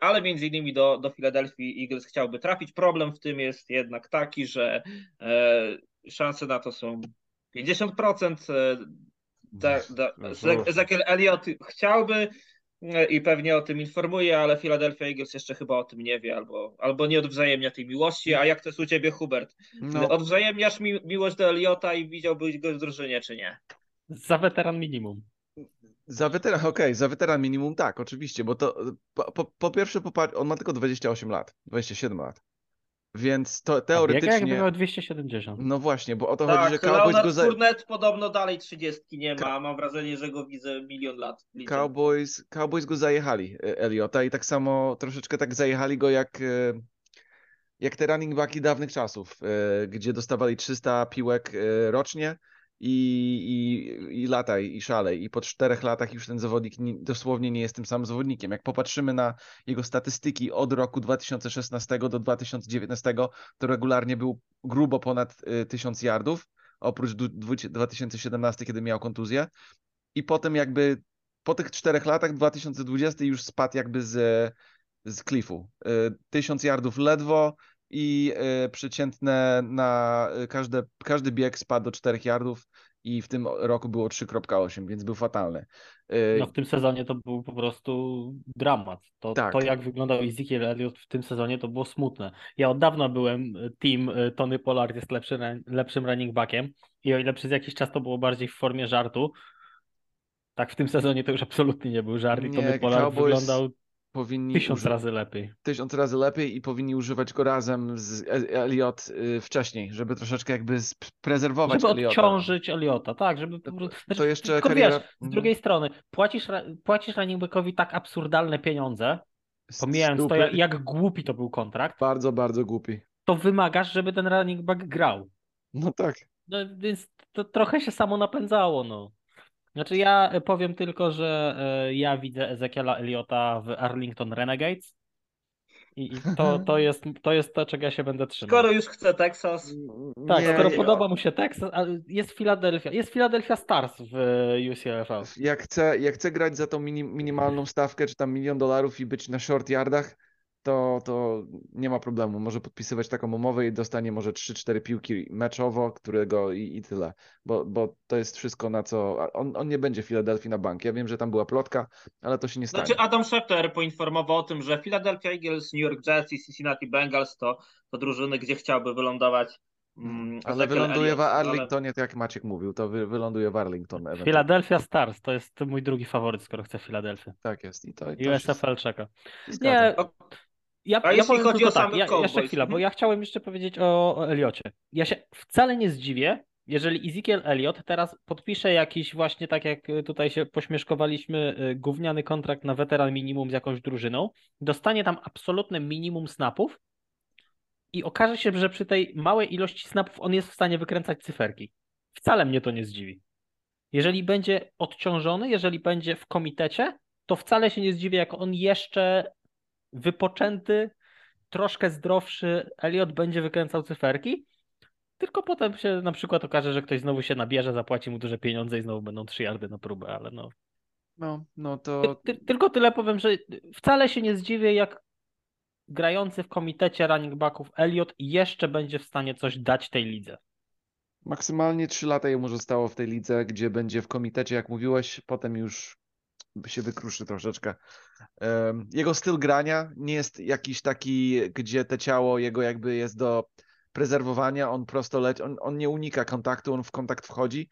ale między innymi do, do Philadelphia Eagles chciałby trafić. Problem w tym jest jednak taki, że e, szanse na to są 50%. E, da, da, Ezekiel Elliott chciałby i pewnie o tym informuje, ale Philadelphia Eagles jeszcze chyba o tym nie wie albo, albo nie odwzajemnia tej miłości. A jak to jest u ciebie, Hubert? No. Odwzajemniasz mi, miłość do Eliota i widziałbyś go w drużynie, czy nie? Za weteran minimum. Za weteran, okej, okay, za weteran minimum tak, oczywiście, bo to po, po, po pierwsze, on ma tylko 28 lat, 27 lat. Więc to teoretycznie. Jak jakby miał 270. No właśnie, bo o to tak, chodzi, że Cowboys Leonard go za... Fournette podobno dalej 30 nie ma. Mam wrażenie, że go widzę milion lat. Cowboys, Cowboys go zajechali, e, Eliota, i tak samo troszeczkę tak zajechali go jak, e, jak te running backi dawnych czasów, e, gdzie dostawali 300 piłek rocznie i, i, i lataj, i szalej. I po czterech latach już ten zawodnik nie, dosłownie nie jest tym samym zawodnikiem. Jak popatrzymy na jego statystyki od roku 2016 do 2019, to regularnie był grubo ponad 1000 yardów, oprócz 2017, kiedy miał kontuzję. I potem jakby po tych czterech latach 2020 już spadł jakby z, z klifu. 1000 yardów ledwo, i y, przeciętne na y, każde, każdy bieg spadł do 4 yardów i w tym roku było 3.8, więc był fatalny. Y, no w tym sezonie to był po prostu dramat. To, tak. to jak wyglądał Ezekiel Elliott w tym sezonie to było smutne. Ja od dawna byłem team Tony Pollard jest lepszy, lepszym running backiem i o ile przez jakiś czas to było bardziej w formie żartu, tak w tym sezonie to już absolutnie nie był żart i Tony Pollard Cowboys... wyglądał powinni tysiąc razy lepiej. Tysiąc razy lepiej i powinni używać go razem z Elliot y, wcześniej, żeby troszeczkę jakby prezerwować Żeby Eliota. odciążyć Eliota, tak, żeby po prostu... Znaczy, to jeszcze tylko kariera... wiesz, z mhm. drugiej strony, płacisz, płacisz running backowi tak absurdalne pieniądze, pomijając to, jak, jak głupi to był kontrakt. Bardzo, bardzo głupi. To wymagasz, żeby ten running back grał. No tak. No, więc to trochę się samo napędzało, no. Znaczy ja powiem tylko, że e, ja widzę Ezekiela Eliota w Arlington Renegades i to, to, jest, to jest to, czego ja się będę trzymał. Skoro już chce Texas. Tak, nie, skoro nie, podoba mu się Texas, ale jest Philadelphia, jest Philadelphia Stars w UCLFL. Jak chce, jak chce grać za tą minimalną stawkę, czy tam milion dolarów i być na short yardach, to, to nie ma problemu. Może podpisywać taką umowę i dostanie może 3-4 piłki meczowo, którego i, i tyle. Bo, bo to jest wszystko na co. On, on nie będzie w Filadelfii na bank. Ja wiem, że tam była plotka, ale to się nie stanie. Znaczy, Adam Schefter poinformował o tym, że Philadelphia Eagles, New York Jets i Cincinnati Bengals to, to drużyny, gdzie chciałby wylądować Mm, ale wyląduje w Arlingtonie, ale... jak Maciek mówił, to wy, wyląduje w Arlington. Philadelphia Stars to jest mój drugi faworyt, skoro chce Filadelfię. Tak jest. I, to, I USFL jest... czeka. Nie, ja, A ja jeśli chodzi o tak, ja, jeszcze chwila, bo ja chciałem jeszcze powiedzieć o, o Eliocie. Ja się wcale nie zdziwię, jeżeli Ezekiel Elliot teraz podpisze jakiś właśnie, tak jak tutaj się pośmieszkowaliśmy, y, gówniany kontrakt na weteran minimum z jakąś drużyną, dostanie tam absolutne minimum snapów i okaże się, że przy tej małej ilości snapów on jest w stanie wykręcać cyferki. Wcale mnie to nie zdziwi. Jeżeli będzie odciążony, jeżeli będzie w komitecie, to wcale się nie zdziwię, jak on jeszcze wypoczęty, troszkę zdrowszy Elliot będzie wykręcał cyferki, tylko potem się na przykład okaże, że ktoś znowu się nabierze, zapłaci mu duże pieniądze i znowu będą trzy jardy na próbę, ale no. No, no to. Ty, ty, tylko tyle powiem, że wcale się nie zdziwię, jak grający w komitecie running backów Elliot jeszcze będzie w stanie coś dać tej lidze. Maksymalnie 3 lata jemu zostało w tej lidze, gdzie będzie w komitecie, jak mówiłeś, potem już się wykruszy troszeczkę. Jego styl grania nie jest jakiś taki, gdzie te ciało jego jakby jest do prezerwowania, on prosto leci, on, on nie unika kontaktu, on w kontakt wchodzi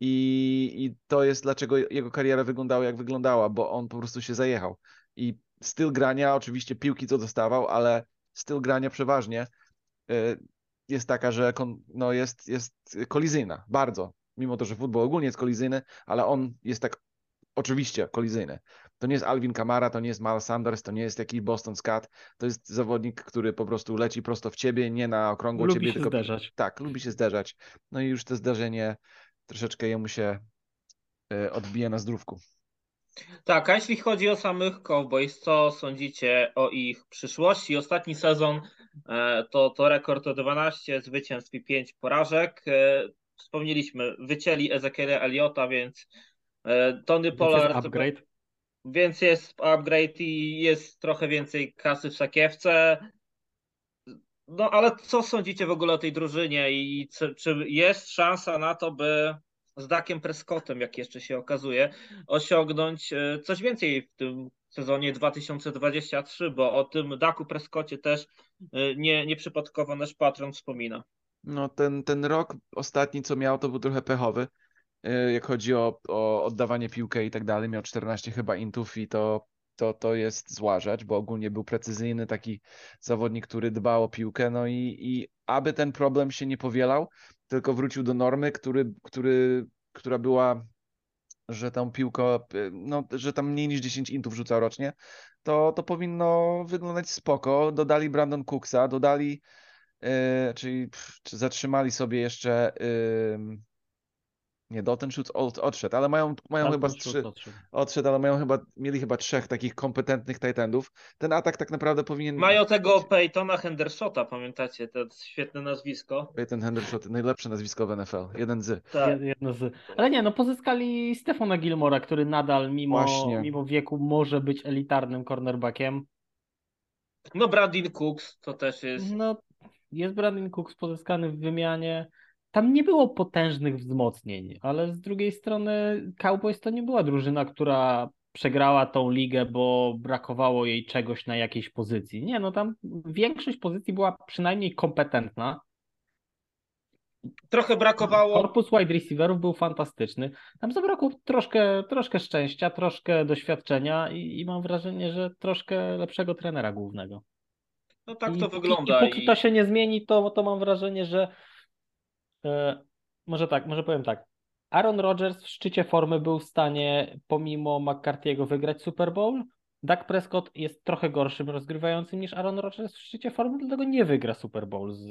i, i to jest dlaczego jego kariera wyglądała jak wyglądała, bo on po prostu się zajechał. I styl grania, oczywiście piłki co dostawał, ale styl grania przeważnie y, jest taka, że no jest, jest kolizyjna, bardzo. Mimo to, że futbol ogólnie jest kolizyjny, ale on jest tak oczywiście kolizyjny. To nie jest Alvin Kamara, to nie jest Miles Sanders, to nie jest jakiś Boston Scott. To jest zawodnik, który po prostu leci prosto w ciebie, nie na okrągło Lubi ciebie, się tylko zderzać. tak, lubi się zderzać. No i już to zderzenie troszeczkę jemu się e, odbije na zdrówku. Tak, a jeśli chodzi o samych Cowboys, co sądzicie o ich przyszłości? Ostatni sezon e, to, to rekord o 12 zwycięstw i 5 porażek. E, Wspomnieliśmy, wycięli Ezekiela Eliota, więc Tony Więc Pollard, jest upgrade. więc jest upgrade i jest trochę więcej kasy w sakiewce. No ale co sądzicie w ogóle o tej drużynie i czy, czy jest szansa na to, by z Dakiem Prescottem, jak jeszcze się okazuje, osiągnąć e, coś więcej w tym sezonie 2023, bo o tym Daku Prescottie też e, nie, nieprzypadkowo nasz patron wspomina. No ten, ten rok ostatni, co miał, to był trochę pechowy, e, jak chodzi o, o oddawanie piłkę i tak dalej. Miał 14 chyba intów i to, to, to jest zła rzecz, bo ogólnie był precyzyjny taki zawodnik, który dbał o piłkę, no i, i aby ten problem się nie powielał, tylko wrócił do normy, który, który, która była, że tą piłkę, no, że tam mniej niż 10 intów rzucał rocznie, to, to powinno wyglądać spoko. Dodali Brandon Cooksa, dodali Yy, czyli pff, zatrzymali sobie jeszcze. Yy, nie, Dalton Schultz od, odszedł, ale mają, mają Dalton chyba Schultz trzy. odszedł. Odszedł, ale mają chyba, mieli chyba trzech takich kompetentnych tight endów. Ten atak tak naprawdę powinien. Mają tego Peytona Hendersota, pamiętacie, to świetne nazwisko. Ten Hendershot, najlepsze nazwisko w NFL. Jeden z. Tak. Jed- Jedno z... Ale nie, no pozyskali Stefana Gilmora, który nadal mimo, Właśnie. mimo wieku może być elitarnym cornerbackiem. No Brandon Cooks to też jest. No, jest Brandon Cooks pozyskany w wymianie. Tam nie było potężnych wzmocnień, ale z drugiej strony Cowboys to nie była drużyna, która przegrała tą ligę, bo brakowało jej czegoś na jakiejś pozycji. Nie, no tam większość pozycji była przynajmniej kompetentna. Trochę brakowało. Korpus wide receiverów był fantastyczny. Tam zabrakło troszkę, troszkę szczęścia, troszkę doświadczenia i, i mam wrażenie, że troszkę lepszego trenera głównego. No tak I to wygląda. I póki to się nie zmieni, to, to mam wrażenie, że może tak, może powiem tak. Aaron Rodgers w szczycie formy był w stanie pomimo McCarthy'ego wygrać Super Bowl. Dak Prescott jest trochę gorszym rozgrywającym niż Aaron Rodgers w szczycie formy, dlatego nie wygra Super Bowl z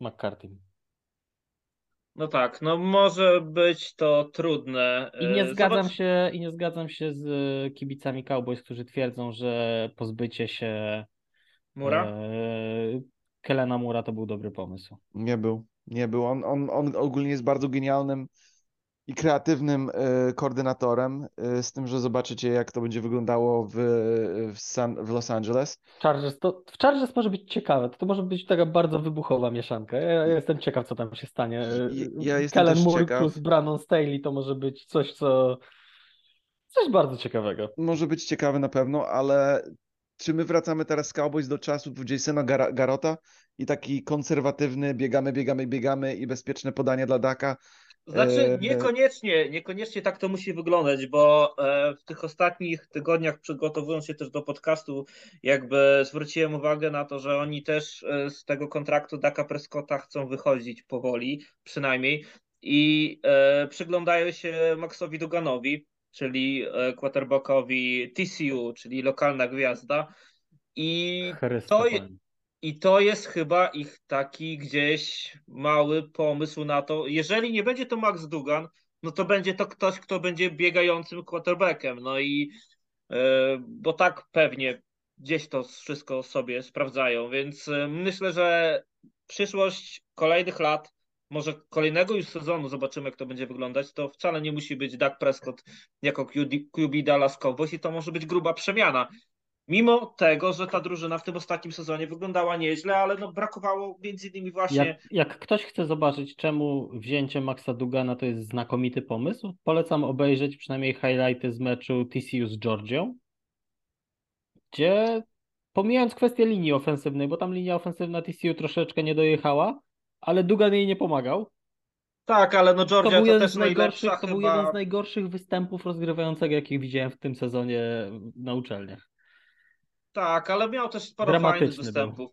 McCarthy'm. No tak, no może być to trudne. I nie E, zgadzam zobacz- się i nie zgadzam się z kibicami Cowboys, którzy twierdzą, że pozbycie się Mura? e, Kelena Mura to był dobry pomysł. Nie był. Nie był. On, on, on ogólnie jest bardzo genialnym i kreatywnym e, koordynatorem, e, z tym, że zobaczycie, jak to będzie wyglądało w, w, San, w Los Angeles. Chargers to, w Chargers może być ciekawe, to, to może być taka bardzo wybuchowa mieszanka. Ja, ja jestem ciekaw, co tam się stanie. Ja- ja jestem Kellen Moore ciekaw. plus Brandon Staley to może być coś, co coś bardzo ciekawego. może być ciekawy na pewno, ale czy my wracamy teraz z Cowboys do czasów Jasona Gar Garota? I taki konserwatywny, biegamy, biegamy, biegamy i bezpieczne podanie dla Daka? Znaczy, E, niekoniecznie, niekoniecznie tak to musi wyglądać, bo e, w tych ostatnich tygodniach, przygotowując się też do podcastu, jakby zwróciłem uwagę na to, że oni też e, z tego kontraktu Daka Prescotta chcą wychodzić powoli, przynajmniej, i przyglądają się Maxowi Duganowi, czyli e, quarterbackowi TCU, czyli lokalna gwiazda. I to, i to jest chyba ich taki gdzieś mały pomysł na to. Jeżeli nie będzie to Max Dugan, no to będzie to ktoś, kto będzie biegającym quarterbackiem. No i e, bo tak pewnie gdzieś to wszystko sobie sprawdzają, więc e, myślę, że przyszłość kolejnych lat, może kolejnego już sezonu, zobaczymy jak to będzie wyglądać, to wcale nie musi być Dak Prescott jako QB, QB Dallas Cowboys i to może być gruba przemiana. Mimo tego, że ta drużyna w tym ostatnim sezonie wyglądała nieźle, ale no brakowało między innymi właśnie. Jak, jak ktoś chce zobaczyć, czemu wzięcie Maxa Dugana to jest znakomity pomysł, polecam obejrzeć przynajmniej highlighty z meczu TCU z Georgią, gdzie pomijając kwestię linii ofensywnej, bo tam linia ofensywna TCU troszeczkę nie dojechała, ale Dugan jej nie pomagał. Tak, ale no To Georgia był to, też najlepsza to był chyba. jeden z najgorszych występów rozgrywającego, jakich widziałem w tym sezonie na uczelniach. Tak, ale miał też sporo fajnych występów.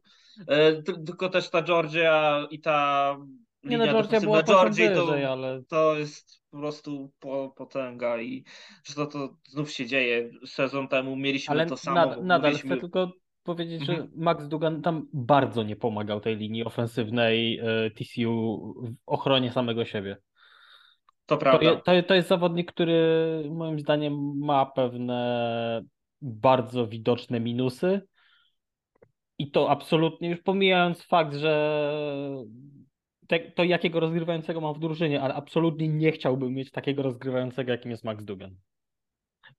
E, ty- Tylko też ta Georgia i ta Nie no, linia Georgia była Georgii, to, ale to jest po prostu po, potęga i że to, to znów się dzieje. Sezon temu mieliśmy Ale to samo. nad, nadal mówiliśmy- chcę tylko powiedzieć, że Mhm. Max Dugan tam bardzo nie pomagał tej linii ofensywnej e, TCU w ochronie samego siebie. To To, prawda. je, to, to jest zawodnik, który moim zdaniem ma pewne bardzo widoczne minusy. I to absolutnie, już pomijając fakt, że te, to jakiego rozgrywającego mam w drużynie, ale absolutnie nie chciałbym mieć takiego rozgrywającego, jakim jest Max Dugan.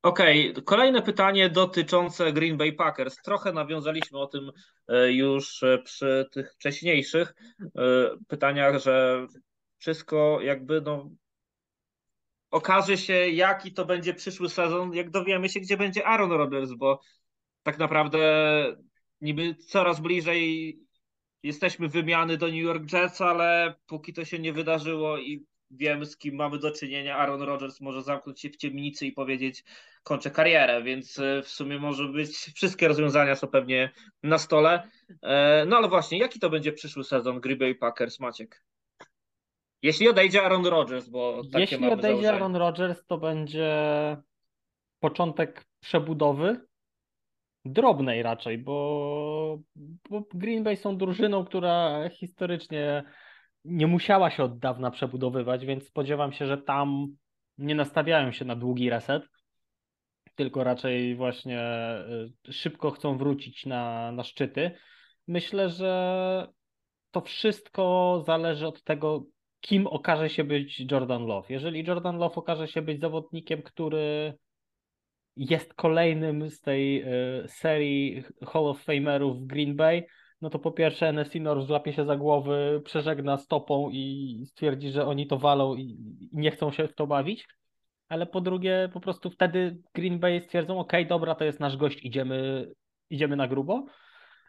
Okej, kolejne pytanie dotyczące Green Bay Packers. Trochę nawiązaliśmy o tym e, już e, przy tych wcześniejszych e, pytaniach, że wszystko jakby no okaże się, jaki to będzie przyszły sezon, jak dowiemy się, gdzie będzie Aaron Rodgers, bo tak naprawdę niby coraz bliżej jesteśmy wymiany do New York Jets, ale póki to się nie wydarzyło i wiemy, z kim mamy do czynienia, Aaron Rodgers może zamknąć się w ciemnicy i powiedzieć kończę karierę, więc e, w sumie może być, wszystkie rozwiązania są pewnie na stole. E, No ale właśnie, jaki to będzie przyszły sezon Green Bay Packers, Maciek? Jeśli odejdzie Aaron Rodgers, bo takie Jeśli mamy odejdzie założenie. Aaron Rodgers, to będzie początek przebudowy, drobnej raczej, bo, bo Green Bay są drużyną, która historycznie nie musiała się od dawna przebudowywać, więc spodziewam się, że tam nie nastawiają się na długi reset, tylko raczej właśnie y, szybko chcą wrócić na, na szczyty. Myślę, że to wszystko zależy od tego, kim okaże się być Jordan Love. Jeżeli Jordan Love okaże się być zawodnikiem, który jest kolejnym z tej y, serii Hall of Famerów w Green Bay, no to po pierwsze North złapie się za głowy, przeżegna stopą i stwierdzi, że oni to walą i, i nie chcą się w to bawić. Ale po drugie, po prostu wtedy Green Bay stwierdzą, ok, dobra, to jest nasz gość, idziemy, idziemy na grubo.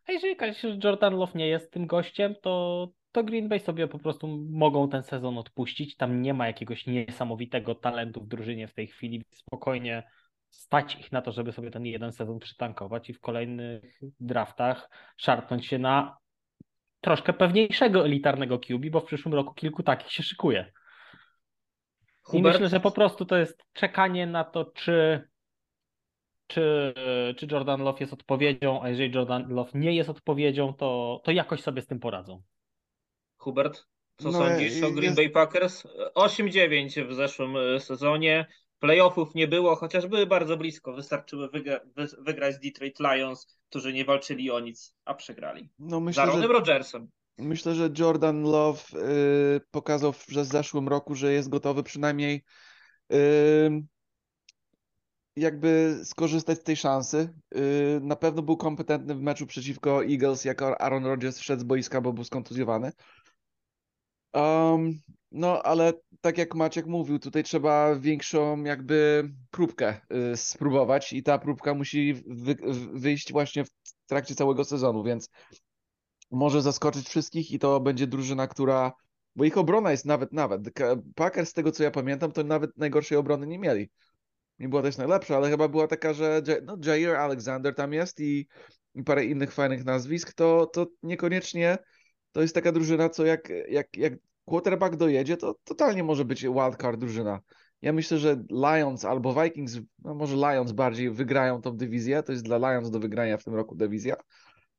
A jeżeli Jordan Love nie jest tym gościem, to, to Green Bay sobie po prostu mogą ten sezon odpuścić. Tam nie ma jakiegoś niesamowitego talentu w drużynie w tej chwili. Spokojnie stać ich na to, żeby sobie ten jeden sezon przytankować i w kolejnych draftach szarpnąć się na troszkę pewniejszego elitarnego QB, bo w przyszłym roku kilku takich się szykuje. I Hubert? myślę, że po prostu to jest czekanie na to, czy, czy, czy Jordan Love jest odpowiedzią, a jeżeli Jordan Love nie jest odpowiedzią, to, to jakoś sobie z tym poradzą. Hubert, co No, sądzisz o jest- Green Bay Packers? 8-9 w zeszłym e, sezonie. Playoffów nie było, chociaż były bardzo blisko. Wystarczyły wygra wy- wygrać z Detroit Lions, którzy nie walczyli o nic, a przegrali. No Za myślę, że, Aaronem Rodgersem. myślę, że Jordan Love y, pokazał w, że w zeszłym roku, że jest gotowy przynajmniej y, jakby skorzystać z tej szansy. Y, na pewno był kompetentny w meczu przeciwko Eagles, jak Aaron Rodgers wszedł z boiska, bo był skontuzjowany. Um, no, ale tak jak Maciek mówił, tutaj trzeba większą jakby próbkę y, spróbować i ta próbka musi wy, wyjść właśnie w trakcie całego sezonu, więc może zaskoczyć wszystkich i to będzie drużyna, która, bo ich obrona jest nawet, nawet, Packers z tego co ja pamiętam, to nawet najgorszej obrony nie mieli. Nie była też najlepsza, ale chyba była taka, że no, Jair Alexander tam jest i, i parę innych fajnych nazwisk, to, to niekoniecznie to jest taka drużyna, co jak, jak, jak quarterback dojedzie, to totalnie może być wildcard drużyna. Ja myślę, że Lions albo Vikings, no może Lions bardziej wygrają tą dywizję, to jest dla Lions do wygrania w tym roku dywizja,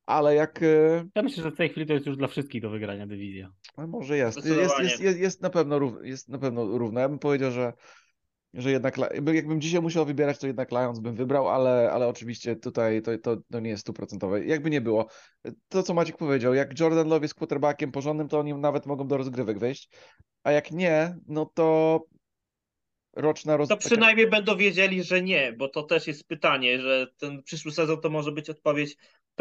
ale jak, e, Ja myślę, że w tej chwili to jest już dla wszystkich do wygrania dywizja. no może jest, jest, jest, jest, jest na pewno jest na pewno równo. Ja bym powiedział, że, że jednak, jakbym dzisiaj musiał wybierać, to jednak Lions bym wybrał, ale, ale oczywiście tutaj to, to, to nie jest stuprocentowe. Jakby nie było. To, co Maciek powiedział, jak Jordan Love jest quarterbackiem porządnym, to oni nawet mogą do rozgrywek wejść, a jak nie, no to roczna roz... To taka- przynajmniej będą wiedzieli, że nie, bo to też jest pytanie, że ten przyszły sezon to może być odpowiedź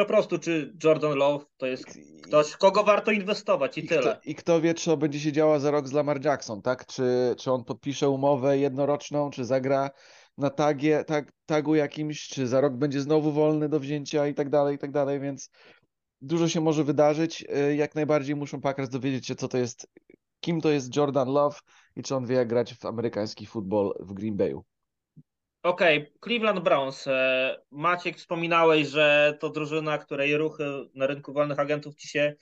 po prostu, czy Jordan Love to jest ktoś, kogo warto inwestować i, I tyle. kto, I kto wie, co będzie się działo za rok z Lamar Jackson, tak? Czy, czy on podpisze umowę jednoroczną, czy zagra na tagie, tag, tagu jakimś, czy za rok będzie znowu wolny do wzięcia i tak dalej, i tak dalej, więc dużo się może wydarzyć. Y, Jak najbardziej muszą Packers dowiedzieć się, co to jest, kim to jest Jordan Love i czy on wie, jak grać w amerykański futbol w Green Bayu. Okej, Cleveland Browns. E, Maciek, wspominałeś, że to drużyna, której ruchy na rynku wolnych agentów ci się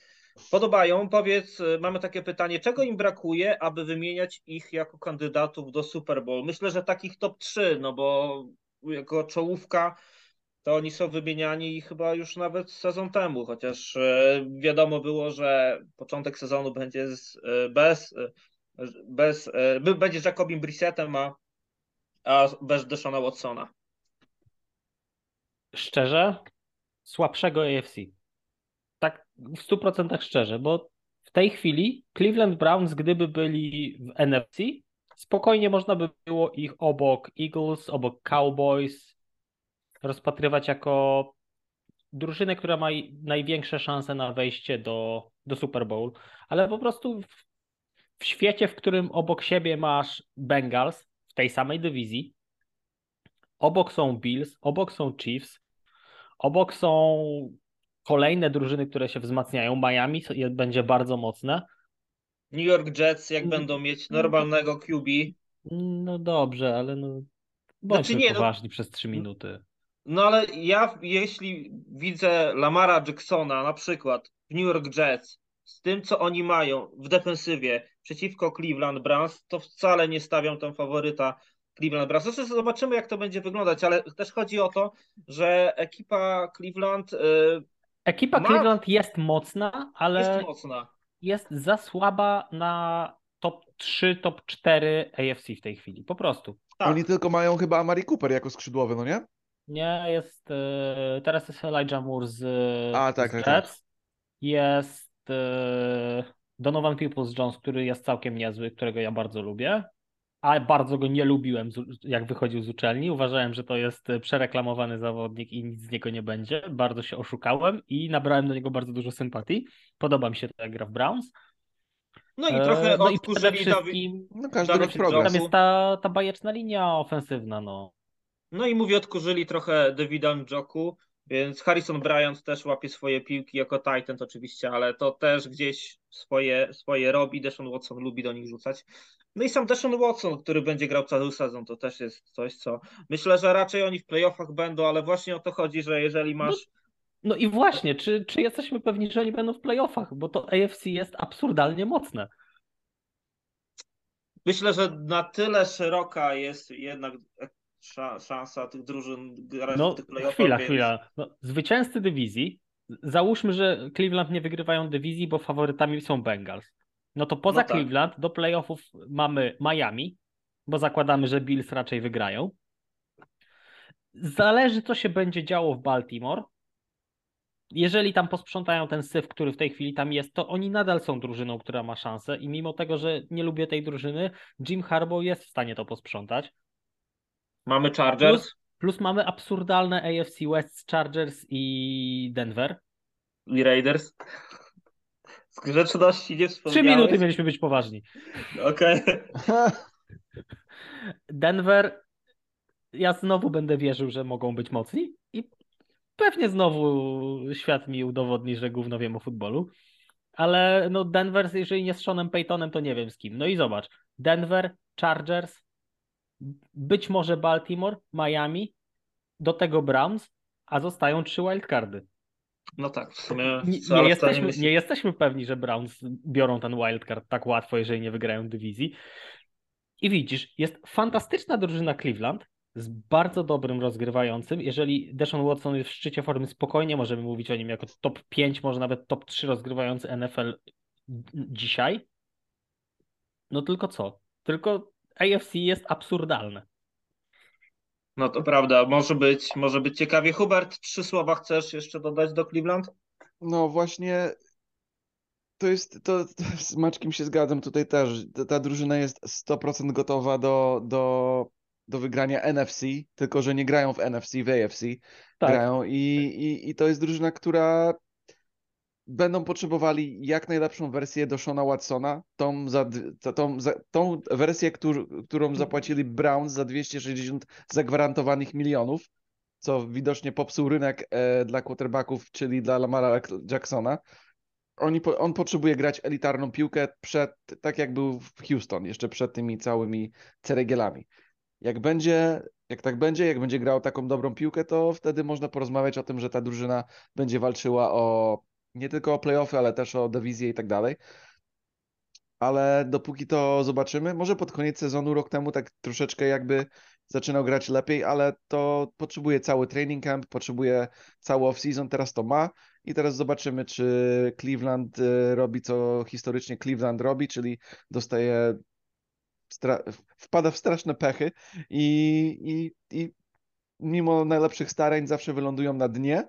podobają. Powiedz, y, mamy takie pytanie, czego im brakuje, aby wymieniać ich jako kandydatów do Super Bowl? Myślę, że takich top 3, no bo jako czołówka to oni są wymieniani chyba już nawet sezon temu, chociaż y, wiadomo było, że początek sezonu będzie z, y, bez, bez będzie Jacobim Brissettem, a, a bez Deshona Watsona. Szczerze, słabszego AFC tak w 100% szczerze, bo w tej chwili Cleveland Browns, gdyby byli w NFC, spokojnie można by było ich obok Eagles, obok Cowboys rozpatrywać jako drużynę, która ma największe szanse na wejście do, do Super Bowl, ale po prostu w, w świecie, w którym obok siebie masz Bengals tej samej dywizji, obok są Bills, obok są Chiefs, obok są kolejne drużyny, które się wzmacniają. Miami będzie bardzo mocne. New York Jets, jak mm. będą mieć normalnego QB. No dobrze, ale no. Bądźmy znaczy nie, no- poważni no, przez trzy minuty. No ale ja, jeśli widzę Lamara Jacksona na przykład w New York Jets, z tym, co oni mają w defensywie przeciwko Cleveland Browns, to wcale nie stawiam tam faworyta Cleveland Browns. Zresztą zobaczymy, jak to będzie wyglądać, ale też chodzi o to, że ekipa Cleveland y, Ekipa Ma... Cleveland jest mocna, ale jest, mocna. jest za słaba na top 3, top 4 AFC w tej chwili. Po prostu. Tak. Oni tylko mają chyba Amari Cooper jako skrzydłowy, no nie? Nie, jest. E, teraz jest Elijah Moore z, A, tak, z tak, tak. Jest Donovan Peoples-Jones, który jest całkiem niezły, którego ja bardzo lubię a bardzo go nie lubiłem, jak wychodził z uczelni. Uważałem, że to jest e, przereklamowany zawodnik i nic z niego nie będzie. Bardzo się oszukałem i nabrałem do niego bardzo dużo sympatii. Podoba mi się to, jak gra w Browns. No i trochę e, no i przede wszystkim no każdy rok progres. Tam jest ta, ta bajeczna linia ofensywna. No. no i mówię, odkurzyli trochę Davida Njoku, więc Harrison Bryant też łapie swoje piłki jako Titan oczywiście, ale to też gdzieś swoje, swoje robi. Deshaun Watson lubi do nich rzucać. No i sam Deshaun Watson, który będzie grał cały sezon, to też jest coś, co myślę, że raczej oni w playoffach będą, ale właśnie o to chodzi, że jeżeli masz. No, no i właśnie, czy, czy jesteśmy pewni, że oni będą w playoffach? Bo to AFC jest absurdalnie mocne. Myślę, że na tyle szeroka jest jednak szansa tych drużyn grać no, tych playoffach. Chwila, więc... chwila. No, zwycięzcy dywizji, załóżmy, że Cleveland nie wygrywają dywizji, bo faworytami są Bengals. No to poza no tak. Cleveland do playoffów mamy Miami, bo zakładamy, że Bills raczej wygrają. Zależy, co się będzie działo w Baltimore. Jeżeli tam posprzątają ten syf, który w tej chwili tam jest, to oni nadal są drużyną, która ma szansę i mimo tego, że nie lubię tej drużyny, Jim Harbaugh jest w stanie to posprzątać. Mamy Chargers. Plus, plus mamy absurdalne AFC West Chargers i Denver. I Raiders. Z grzeczności nie wspomniałeś. Trzy minuty mieliśmy być poważni. Okej. Okay. Denver, ja znowu będę wierzył, że mogą być mocni i pewnie znowu świat mi udowodni, że gówno wiem o futbolu. Ale no Denver, jeżeli nie z Seanem Paytonem, to nie wiem z kim. No i zobacz, Denver, Chargers, być może Baltimore, Miami, do tego Browns, a zostają trzy wildcardy. No tak, w sumie. Nie, nie jesteśmy, nie jesteśmy pewni, że Browns biorą ten wildcard tak łatwo, jeżeli nie wygrają dywizji. I widzisz, jest fantastyczna drużyna Cleveland z bardzo dobrym rozgrywającym. Jeżeli Deshaun Watson jest w szczycie formy, spokojnie możemy mówić o nim jako top 5, może nawet top 3 rozgrywający NFL dzisiaj. No tylko co? Tylko AFC jest absurdalne. No to prawda, może być, może być ciekawie. Hubert, trzy słowa chcesz jeszcze dodać do Cleveland? No właśnie, to jest, to, to z Maczkiem się zgadzam tutaj też. Ta, ta drużyna jest 100% gotowa do, do, do wygrania NFC, tylko że nie grają w NFC, w AFC. Tak. Grają i, i, i to jest drużyna, która będą potrzebowali jak najlepszą wersję do Shona Watsona, tą, za, tą, za, tą wersję, którą, którą zapłacili Browns za 260 zagwarantowanych milionów, co widocznie popsuł rynek e, dla quarterbacków, czyli dla Lamara Jacksona. Oni, on potrzebuje grać elitarną piłkę przed, tak jak był w Houston, jeszcze przed tymi całymi ceregielami. Jak będzie, jak tak będzie, jak będzie grał taką dobrą piłkę, to wtedy można porozmawiać o tym, że ta drużyna będzie walczyła o nie tylko o playoffy, ale też o dywizję i tak dalej. Ale dopóki to zobaczymy, może pod koniec sezonu rok temu tak troszeczkę jakby zaczynał grać lepiej, ale to potrzebuje cały training camp, potrzebuje cały off-season, teraz to ma i teraz zobaczymy, czy Cleveland y, robi co historycznie Cleveland robi, czyli dostaje wpada w straszne pechy i, i, i mimo najlepszych starań zawsze wylądują na dnie,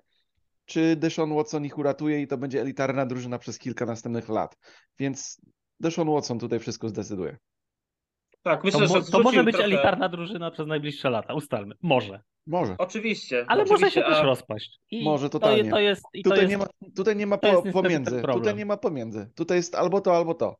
czy Deshaun Watson ich uratuje i to będzie elitarna drużyna przez kilka następnych lat. Więc Deshaun Watson tutaj wszystko zdecyduje. Tak, myślę, to, że to może być trochę... elitarna drużyna przez najbliższe lata, ustalmy. Może. Może. Oczywiście. Ale oczywiście, może się a... też rozpaść. I może totalnie. To, to jest, i tutaj, to jest, nie ma, tutaj nie ma po, pomiędzy. Tutaj nie ma pomiędzy. Tutaj jest albo to, albo to.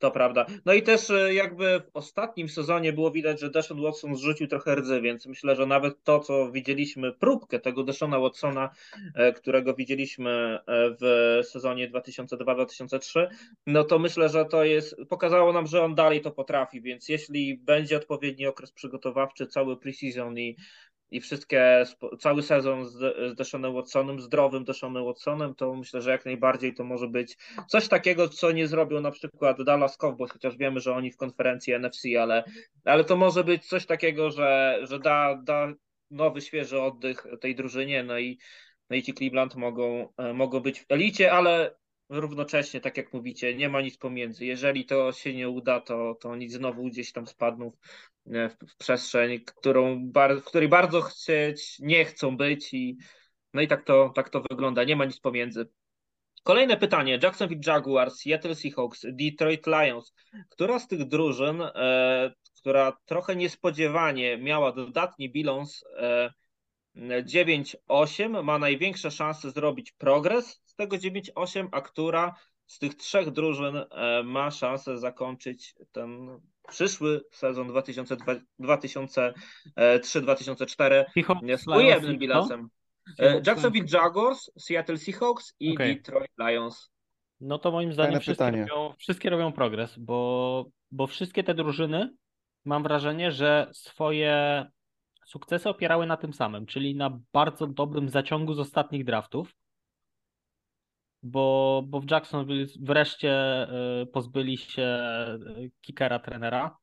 To prawda. No i też e, jakby w ostatnim sezonie było widać, że Deshaun Watson zrzucił trochę rdzy, więc myślę, że nawet to, co widzieliśmy, próbkę tego Deshauna Watsona, e, którego widzieliśmy e, w sezonie 2002-2003, no to myślę, że to jest, pokazało nam, że on dalej to potrafi, więc jeśli będzie odpowiedni okres przygotowawczy, cały preseason i i wszystkie, cały sezon z, z Watsonem, zdrowym Deshanem Watsonem, to myślę, że jak najbardziej to może być coś takiego, co nie zrobił na przykład Dallas Cowboys, chociaż wiemy, że oni w konferencji NFC, ale, ale to może być coś takiego, że, że da, da nowy, świeży oddech tej drużynie, no i, no i ci Cleveland mogą, e, mogą być w elicie, ale równocześnie, tak jak mówicie, nie ma nic pomiędzy. Jeżeli to się nie uda, to, to oni znowu gdzieś tam spadną w, w przestrzeń, którą w której bardzo chcieć nie chcą być i no i tak to, tak to wygląda. Nie ma nic pomiędzy. Kolejne pytanie. Jacksonville Jaguars, Seattle Seahawks, Detroit Lions. Która z tych drużyn, e, która trochę niespodziewanie miała dodatni bilans e, 9-8 ma największe szanse zrobić progres z tego 9-8, a która z tych trzech drużyn e, ma szansę zakończyć ten przyszły sezon 2003-2004 z ujemnym bilansem. E, Jacksonville Jaguars, Seattle Seahawks i okay. Detroit Lions. No to moim zdaniem wszystkie robią, wszystkie robią, progres, bo, bo wszystkie te drużyny mam wrażenie, że swoje sukcesy opierały na tym samym, czyli na bardzo dobrym zaciągu z ostatnich draftów. Bo, bo w Jacksonville wreszcie e, pozbyli się e, kickera trenera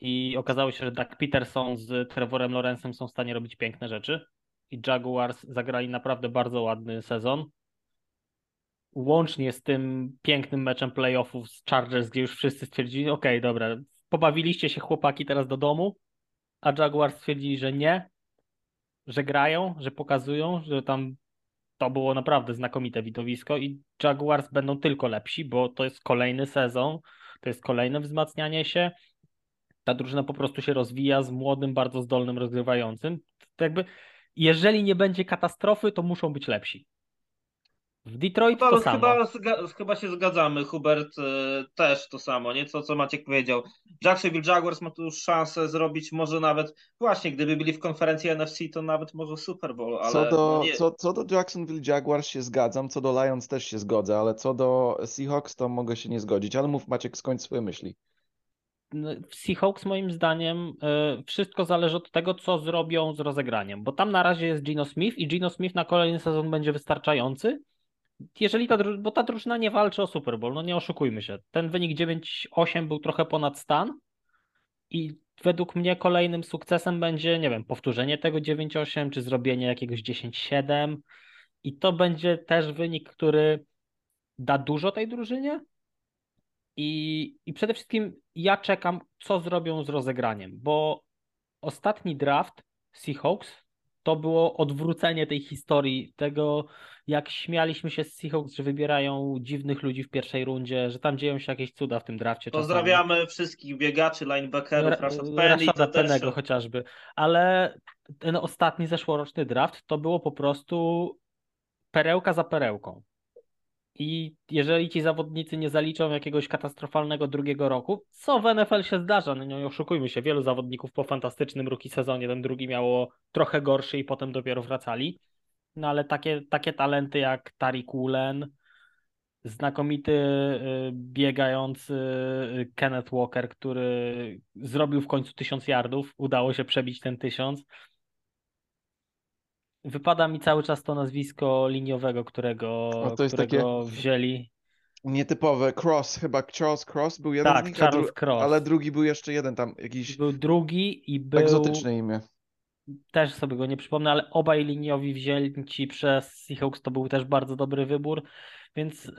i okazało się, że Doug Peterson z Trevorem Lorenzem są w stanie robić piękne rzeczy i Jaguars zagrali naprawdę bardzo ładny sezon. Łącznie z tym pięknym meczem playoffów z Chargers, gdzie już wszyscy stwierdzili, ok, dobra, pobawiliście się chłopaki teraz do domu, a Jaguars stwierdzili, że nie, że grają, że pokazują, że tam to było naprawdę znakomite widowisko i Jaguars będą tylko lepsi, bo to jest kolejny sezon, to jest kolejne wzmacnianie się. Ta drużyna po prostu się rozwija z młodym, bardzo zdolnym rozgrywającym. To jakby, jeżeli nie będzie katastrofy, to muszą być lepsi. W Detroit chyba, to samo. Chyba, chyba się zgadzamy. Hubert y, też to samo, nie? Co, co Maciek powiedział. Jacksonville Jaguars ma tu już szansę zrobić może nawet, właśnie gdyby byli w konferencji NFC, to nawet może Super Bowl, ale co do, no co, co do Jacksonville Jaguars się zgadzam, co do Lions też się zgodzę, ale co do Seahawks to mogę się nie zgodzić, ale mów Maciek, skończ swoje myśli. W Seahawks moim zdaniem y, wszystko zależy od tego, co zrobią z rozegraniem, bo tam na razie jest Gino Smith i Gino Smith na kolejny sezon będzie wystarczający, jeżeli ta, bo ta drużyna nie walczy o Super Bowl, no nie oszukujmy się. Ten wynik 9-8 był trochę ponad stan i według mnie kolejnym sukcesem będzie, nie wiem, powtórzenie tego 9-8 czy zrobienie jakiegoś 10-7 i to będzie też wynik, który da dużo tej drużynie i, i przede wszystkim ja czekam, co zrobią z rozegraniem, bo ostatni draft Seahawks to było odwrócenie tej historii, tego jak śmialiśmy się z Seahawks, że wybierają dziwnych ludzi w pierwszej rundzie, że tam dzieją się jakieś cuda w tym drafcie. Pozdrawiamy czasami. wszystkich biegaczy, linebackerów, Rashad Penny Rashada Pennego chociażby, ale ten ostatni zeszłoroczny draft to było po prostu perełka za perełką. I jeżeli ci zawodnicy nie zaliczą jakiegoś katastrofalnego drugiego roku, co w NFL się zdarza, no nie oszukujmy się, wielu zawodników po fantastycznym rookie sezonie, ten drugi miało trochę gorszy i potem dopiero wracali, no ale takie, takie talenty jak Tari Kulen, znakomity y, biegający y, Kenneth Walker, który zrobił w końcu tysiąc yardów, udało się przebić ten tysiąc. Wypada mi cały czas to nazwisko liniowego, którego, to jest którego wzięli. Nietypowe. Cross, chyba Charles Cross był jeden Tak, z nich, Charles dru- Cross. ale drugi był jeszcze jeden tam, jakiś Był drugi i był. egzotyczne imię. Też sobie go nie przypomnę, ale obaj liniowi wzięci przez Seahawks to był też bardzo dobry wybór. Więc y,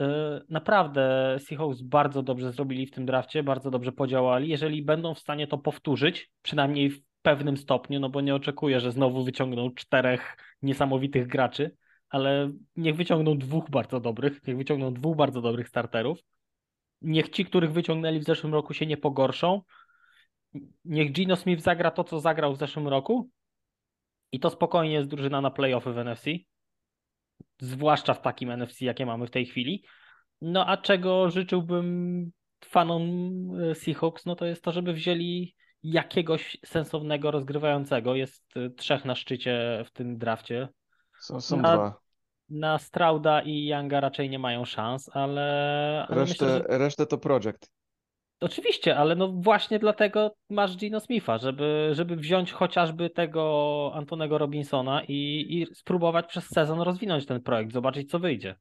naprawdę Seahawks bardzo dobrze zrobili w tym drafcie, bardzo dobrze podziałali. Jeżeli będą w stanie to powtórzyć, przynajmniej w pewnym stopniu, no bo nie oczekuję, że znowu wyciągną czterech niesamowitych graczy, ale niech wyciągną dwóch bardzo dobrych, niech wyciągną dwóch bardzo dobrych starterów. Niech ci, których wyciągnęli w zeszłym roku się nie pogorszą. Niech Gino Smith zagra to, co zagrał w zeszłym roku i to spokojnie jest drużyna na playoffy w NFC. Zwłaszcza w takim NFC, jakie mamy w tej chwili. No a czego życzyłbym fanom e, Seahawks, no to jest to, żeby wzięli jakiegoś sensownego rozgrywającego. Jest e, trzech na szczycie w tym drafcie. Są, są Na- dwa. Na Strauda i Younga raczej nie mają szans, ale, ale Resztę, myślę, że resztę to project. Oczywiście, ale no właśnie dlatego masz Gino Smitha, żeby, żeby wziąć chociażby tego Antonego Robinsona i, i spróbować przez sezon rozwinąć ten projekt, zobaczyć co wyjdzie.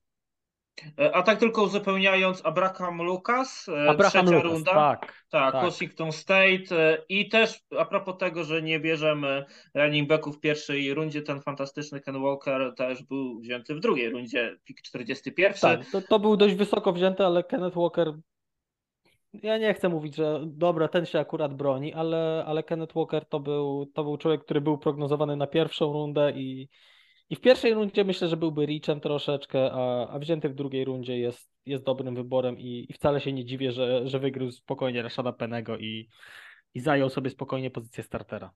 E, A tak tylko uzupełniając, Abraham Lucas, e, Abraham trzecia Lucas, runda. tak. Tak, tak. Washington State e, i też a propos tego, że nie bierzemy running backów w pierwszej rundzie, ten fantastyczny Ken Walker też był wzięty w drugiej rundzie, pik 41. Tak, to, to był dość wysoko wzięty, ale Kenneth Walker. Ja nie chcę mówić, że dobra, ten się akurat broni, ale, ale Kenneth Walker to był, to był człowiek, który był prognozowany na pierwszą rundę i, i w pierwszej rundzie myślę, że byłby reachem troszeczkę, a, a wzięty w drugiej rundzie jest, jest dobrym wyborem i, i wcale się nie dziwię, że, że wygryzł spokojnie Rashada Penego i, i zajął sobie spokojnie pozycję startera.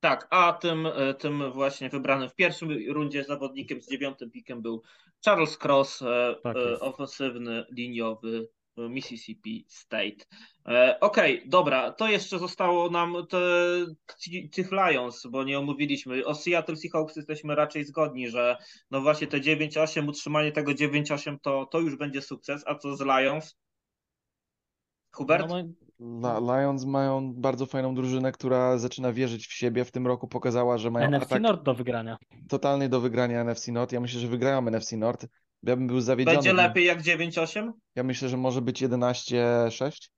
Tak, a tym, e, tym właśnie wybranym w pierwszej rundzie zawodnikiem z dziewiątym pikiem był Charles Cross, e, Tak e, ofensywny, liniowy Mississippi State. E, Okej, dobra, to jeszcze zostało nam te, tych Lions, bo nie omówiliśmy. O Seattle Seahawks jesteśmy raczej zgodni, że no właśnie te 9-8, utrzymanie tego 9-8 to, to już będzie sukces. A co z Lions? Hubert? No, La- Lions mają bardzo fajną drużynę, która zaczyna wierzyć w siebie. W tym roku pokazała, że mają NFC atak Nord do wygrania. totalnie do wygrania NFC Nord. Ja myślę, że wygrają NFC Nord. Ja bym był zawiedziony. Będzie lepiej jak 9-8? Ja myślę, że może być 11-6.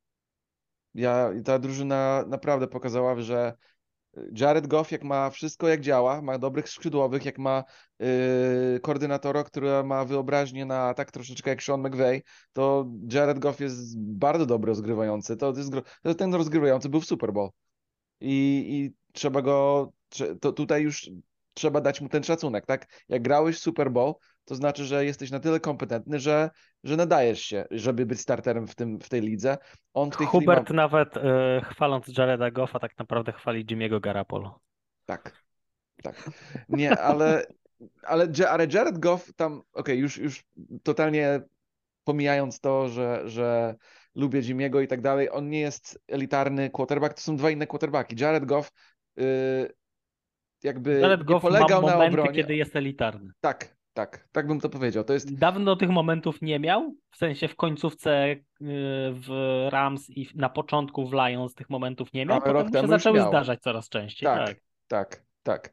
Ja, ta drużyna naprawdę pokazała, że Jared Goff, jak ma wszystko jak działa, ma dobrych skrzydłowych, jak ma yy, koordynatora, który ma wyobraźnię na tak troszeczkę jak Sean McVay, to Jared Goff jest bardzo dobry rozgrywający. To, jest, to ten rozgrywający był w Super Bowl. I, i trzeba go, to tutaj już trzeba dać mu ten szacunek, tak? Jak grałeś w Super Bowl, to znaczy, że jesteś na tyle kompetentny, że, że nadajesz się, żeby być starterem w, tym, w tej lidze. On w tej chwili ma... Hubert nawet e, chwaląc Jareda Goffa tak naprawdę chwali Jimmy'ego Garapolo. Tak, tak. Nie, ale, ale, ale Jared Goff tam, okej, już, już totalnie pomijając to, że, że lubię Jimmy'ego i tak dalej, on nie jest elitarny quarterback, to są dwa inne quarterbacki. Jared Goff yy, jakby Jared Goff ma polegał na momenty, obronie. kiedy jest elitarny. Tak, tak, tak bym to powiedział. To jest, Dawno tych momentów nie miał, w sensie w końcówce y, w Rams i na początku w Lions tych momentów nie miał, Ale potem się zaczęły miał. zdarzać coraz częściej. tak, Tak. tak, tak.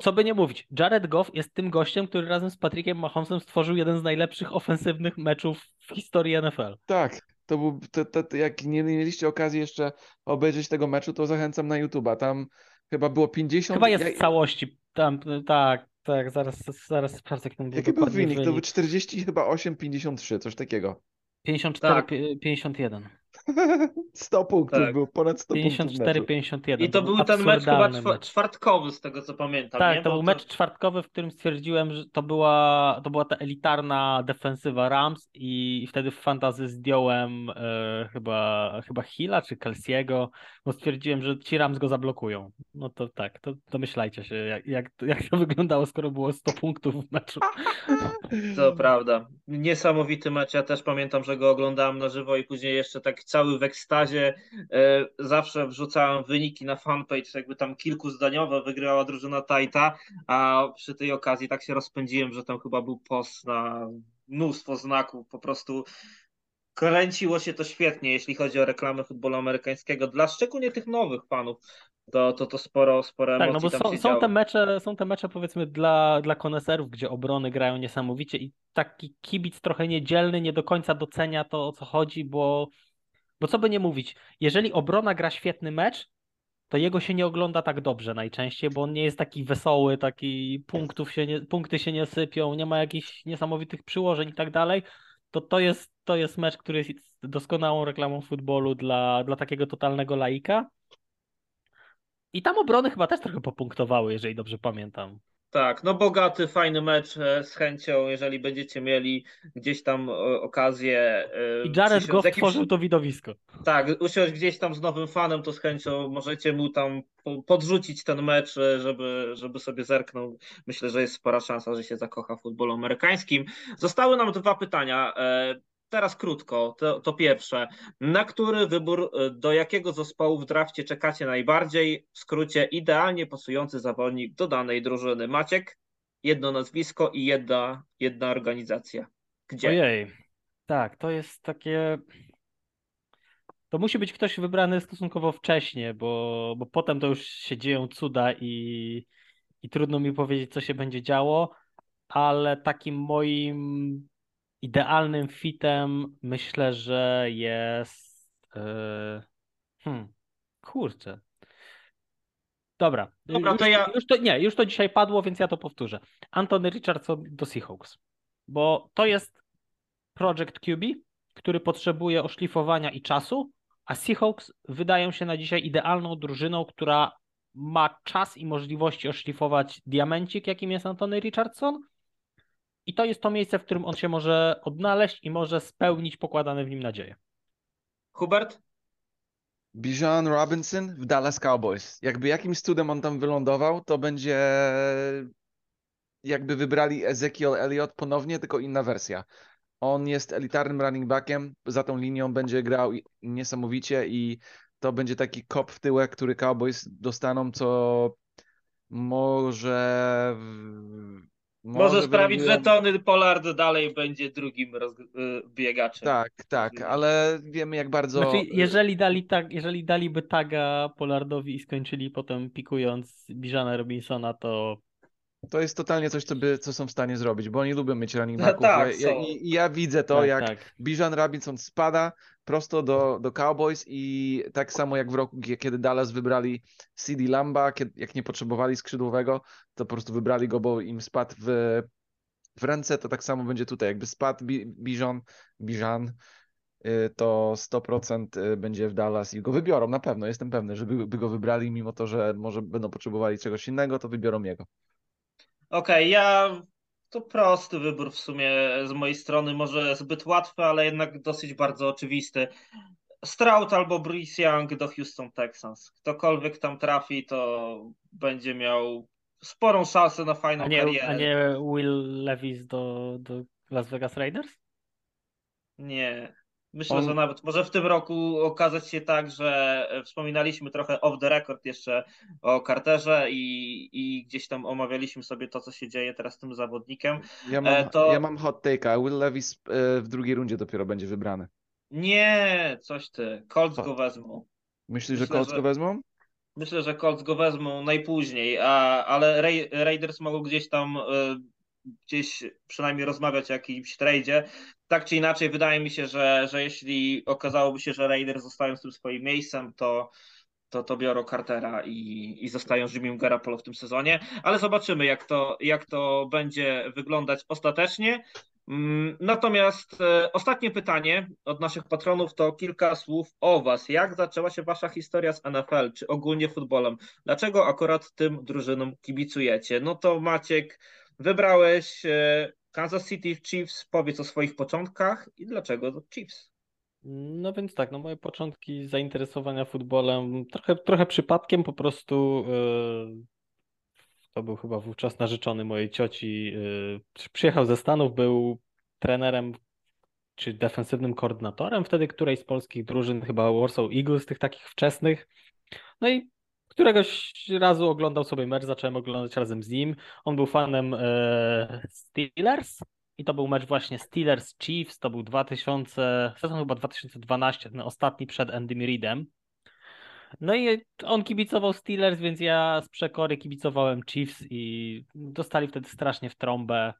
Co by nie mówić, Jared Goff jest tym gościem, który razem z Patrickiem Mahomesem stworzył jeden z najlepszych ofensywnych meczów w historii NFL. Tak, to był, to, to, to jak nie mieliście okazji jeszcze obejrzeć tego meczu, to zachęcam na YouTube'a. Tam chyba było 50. Chyba jest ja- w całości. Tam, tak, tak, zaraz, zaraz sprawdzę, jak ten był Jaki był dokładnie wynik? To był 40, chyba 8, 53, coś takiego. 54, Tak. pi- 51. 100 punktów Tak. było, ponad 100 punktów w 54, meczu. 51. I to był ten mecz chyba czwartkowy, z tego co pamiętam. Tak, nie? to Bo był mecz czwartkowy, w którym stwierdziłem, że to była, to była ta elitarna defensywa Rams i wtedy w fantazy zdjąłem e, chyba, chyba Hilla czy Kelsey'ego, bo stwierdziłem, że ci Rams go zablokują. No to tak, to domyślajcie się, jak, jak, to- jak to wyglądało, skoro było 100 punktów w meczu. To prawda. Niesamowity mecz. Ja też pamiętam, że go oglądałem na żywo i później jeszcze tak cały w ekstazie. E, zawsze wrzucałem wyniki na fanpage, jakby tam kilkuzdaniowe wygrała drużyna Tajta, a przy tej okazji tak się rozpędziłem, że tam chyba był post na mnóstwo znaków. Po prostu kręciło się to świetnie, jeśli chodzi o reklamę futbolu amerykańskiego. Dla szczególnie tych nowych fanów to, to, to sporo, sporo tak, no bo są, są te mecze, są te mecze powiedzmy dla, dla koneserów, gdzie obrony grają niesamowicie i taki kibic trochę niedzielny nie do końca docenia to o co chodzi, bo, bo co by nie mówić, jeżeli obrona gra świetny mecz, to jego się nie ogląda tak dobrze najczęściej, bo on nie jest taki wesoły, taki punktów się nie, punkty się nie sypią, nie ma jakichś niesamowitych przyłożeń i tak dalej, to to jest, to jest mecz, który jest doskonałą reklamą futbolu dla, dla takiego totalnego laika. I tam obrony chyba też trochę popunktowały, jeżeli dobrze pamiętam. Tak, no bogaty, fajny mecz e, z chęcią, jeżeli będziecie mieli gdzieś tam e, okazję. e, I Jared Goff jakimś- tworzył to widowisko. Tak, usiąść gdzieś tam z nowym fanem, to z chęcią możecie mu tam po- podrzucić ten mecz, żeby, żeby sobie zerknął. Myślę, że jest spora szansa, że się zakocha w futbolu amerykańskim. Zostały nam dwa pytania. Teraz krótko, to, to pierwsze. Na który wybór, e, do jakiego zespołu w drafcie czekacie najbardziej? W skrócie, idealnie pasujący zawodnik do danej drużyny. Maciek, jedno nazwisko i jedna, jedna organizacja. Gdzie? Ojej. Tak, to jest takie. To musi być ktoś wybrany stosunkowo wcześnie, bo, bo potem to już się dzieją cuda i, i trudno mi powiedzieć, co się będzie działo, ale takim moim idealnym fitem myślę, że jest. Yy... Hmm, kurczę. Dobra. Dobra, już, to ja- już to nie, już to dzisiaj padło, więc ja to powtórzę. Anthony Richardson do Seahawks. Bo to jest Project QB, który potrzebuje oszlifowania i czasu, a Seahawks wydają się na dzisiaj idealną drużyną, która ma czas i możliwości oszlifować diamencik, jakim jest Anthony Richardson. I to jest to miejsce, w którym on się może odnaleźć i może spełnić pokładane w nim nadzieje. Hubert? Bijan Robinson w Dallas Cowboys. Jakby jakimś cudem on tam wylądował, to będzie jakby wybrali Ezekiel Elliott ponownie, tylko inna wersja. On jest elitarnym running backiem, za tą linią będzie grał niesamowicie i to będzie taki kop w tyłek, który Cowboys dostaną, co może... w- Może, sprawić, że Tony Pollard dalej będzie drugim roz... y, biegaczem. Tak, tak, ale wiemy jak bardzo... Znaczy, jeżeli, dali tak, jeżeli daliby taga Polardowi i skończyli potem pikując Bijana Robinsona, to To jest totalnie coś, co, by, co są w stanie zrobić, bo oni lubią mieć running Tak, backów. tak, ja, ja, ja widzę to, tak, jak tak. Bijan Robinson spada prosto do, do Cowboys i tak samo jak w roku, kie- kiedy Dallas wybrali CD Lamba, kiedy, jak nie potrzebowali skrzydłowego, to po prostu wybrali go, bo im spadł w, w ręce, to tak samo będzie tutaj. Jakby spadł Bi- Bijan, Bijan y, to 100% y, będzie w Dallas i go wybiorą, na pewno, jestem pewny, że by, go wybrali, mimo to, że może będą potrzebowali czegoś innego, to wybiorą jego. Okej, ja to prosty wybór w sumie z mojej strony, może zbyt łatwy, ale jednak dosyć bardzo oczywisty. Stroud albo Bruce Young do Houston Texans. Ktokolwiek tam trafi, to będzie miał sporą szansę na fajną A nie, karierę. a nie Will Levis do, do Las Vegas Raiders? Nie. Myślę, On- że nawet może w tym roku okazać się tak, że wspominaliśmy trochę off the record jeszcze o Carterze i, i gdzieś tam omawialiśmy sobie to, co się dzieje teraz z tym zawodnikiem. Ja mam, E, to- ja mam hot take'a. Will Levis e, w drugiej rundzie dopiero będzie wybrany. Nie, coś ty. Colts Co? go wezmą. Myślisz, że Myślę, Colts że- go wezmą? Myślę, że Colts go wezmą najpóźniej, a, ale Raiders mogą gdzieś tam e, gdzieś przynajmniej rozmawiać o jakimś tradzie. Tak czy inaczej, wydaje mi się, że, że jeśli okazałoby się, że Raiders zostają z tym swoim miejscem, to, to, to biorą Cartera i, i zostają z Jimmym Garoppolo w tym sezonie, ale zobaczymy, jak to, jak to będzie wyglądać ostatecznie. Mm, Natomiast e, ostatnie pytanie od naszych patronów to kilka słów o Was. Jak zaczęła się Wasza historia z NFL, czy ogólnie futbolem? Dlaczego akurat tym drużynom kibicujecie? No to Maciek, wybrałeś e, Kansas City Chiefs. Powiedz o swoich początkach i dlaczego Chiefs? No więc tak, no moje początki zainteresowania futbolem trochę, trochę przypadkiem po prostu yy, to był chyba wówczas narzeczony mojej cioci. Yy, przyjechał ze Stanów, był trenerem czy defensywnym koordynatorem wtedy którejś z polskich drużyn, chyba Warsaw Eagles, tych takich wczesnych. No i któregoś razu oglądał sobie mecz, zacząłem oglądać razem z nim. On był fanem e, Steelers i to był mecz właśnie Steelers-Chiefs, to był 2000, sezon chyba 2012, ten ostatni przed Andy Reidem. No i on kibicował Steelers, więc ja z przekory kibicowałem Chiefs i dostali wtedy strasznie w trąbę.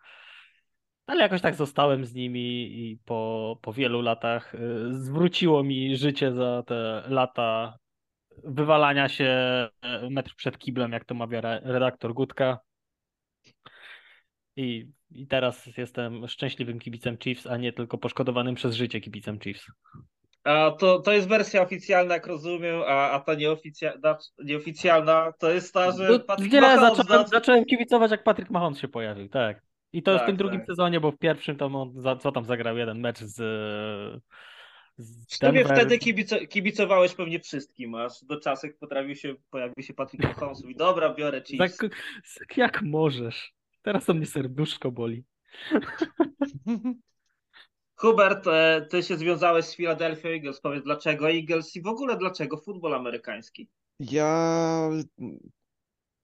Ale jakoś tak zostałem z nimi i po, po wielu latach y, zwróciło mi życie za te lata wywalania się y, metr przed kiblem, jak to mawia redaktor Gutka. I, I teraz jestem szczęśliwym kibicem Chiefs, a nie tylko poszkodowanym przez życie kibicem Chiefs. A to, to jest wersja oficjalna, jak rozumiem, a, a ta nieoficjalna, nieoficjalna to jest ta, że Patrick Mahomes... Zacząłem, zacząłem kibicować, jak Patrick Mahomes się pojawił, tak. I to tak, w tym drugim tak. sezonie, bo w pierwszym to on, co tam zagrał jeden mecz z. z Denver. wtedy kibico, kibicowałeś pewnie wszystkim, aż do czasu jak potrafił się, pojawił się Patrick Mahomes i dobra, biorę Chiefs. Tak, jak możesz? Teraz to mnie serduszko boli. Hubert, e, ty się związałeś z Philadelphia Eagles. Powiedz dlaczego Eagles i w ogóle dlaczego futbol amerykański? Ja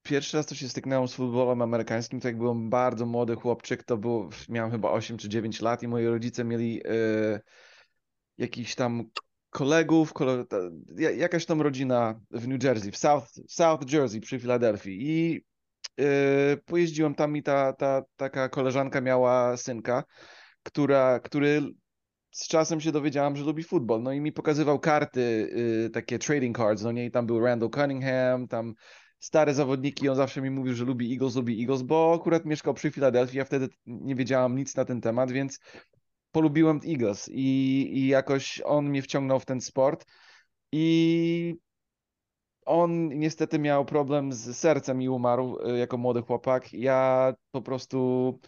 pierwszy raz to się styknąłem z futbolem amerykańskim, to jak byłem bardzo młody chłopczyk, to był, miałem chyba 8 czy 9 lat i moi rodzice mieli e, jakiś tam kolegów, kole, jakaś tam rodzina w New Jersey, w South, South Jersey przy Filadelfii i e, pojeździłem tam i ta, ta taka koleżanka miała synka, która, który z czasem się dowiedziałam, że lubi futbol. No i mi pokazywał karty, y, takie trading cards, no nie, i tam był Randall Cunningham, tam stare zawodniki, on zawsze mi mówił, że lubi Eagles, lubi Eagles, bo akurat mieszkał przy Filadelfii, ja wtedy nie wiedziałam nic na ten temat, więc polubiłem Eagles i, i jakoś on mnie wciągnął w ten sport i on niestety miał problem z sercem i umarł y, jako młody chłopak. Ja po prostu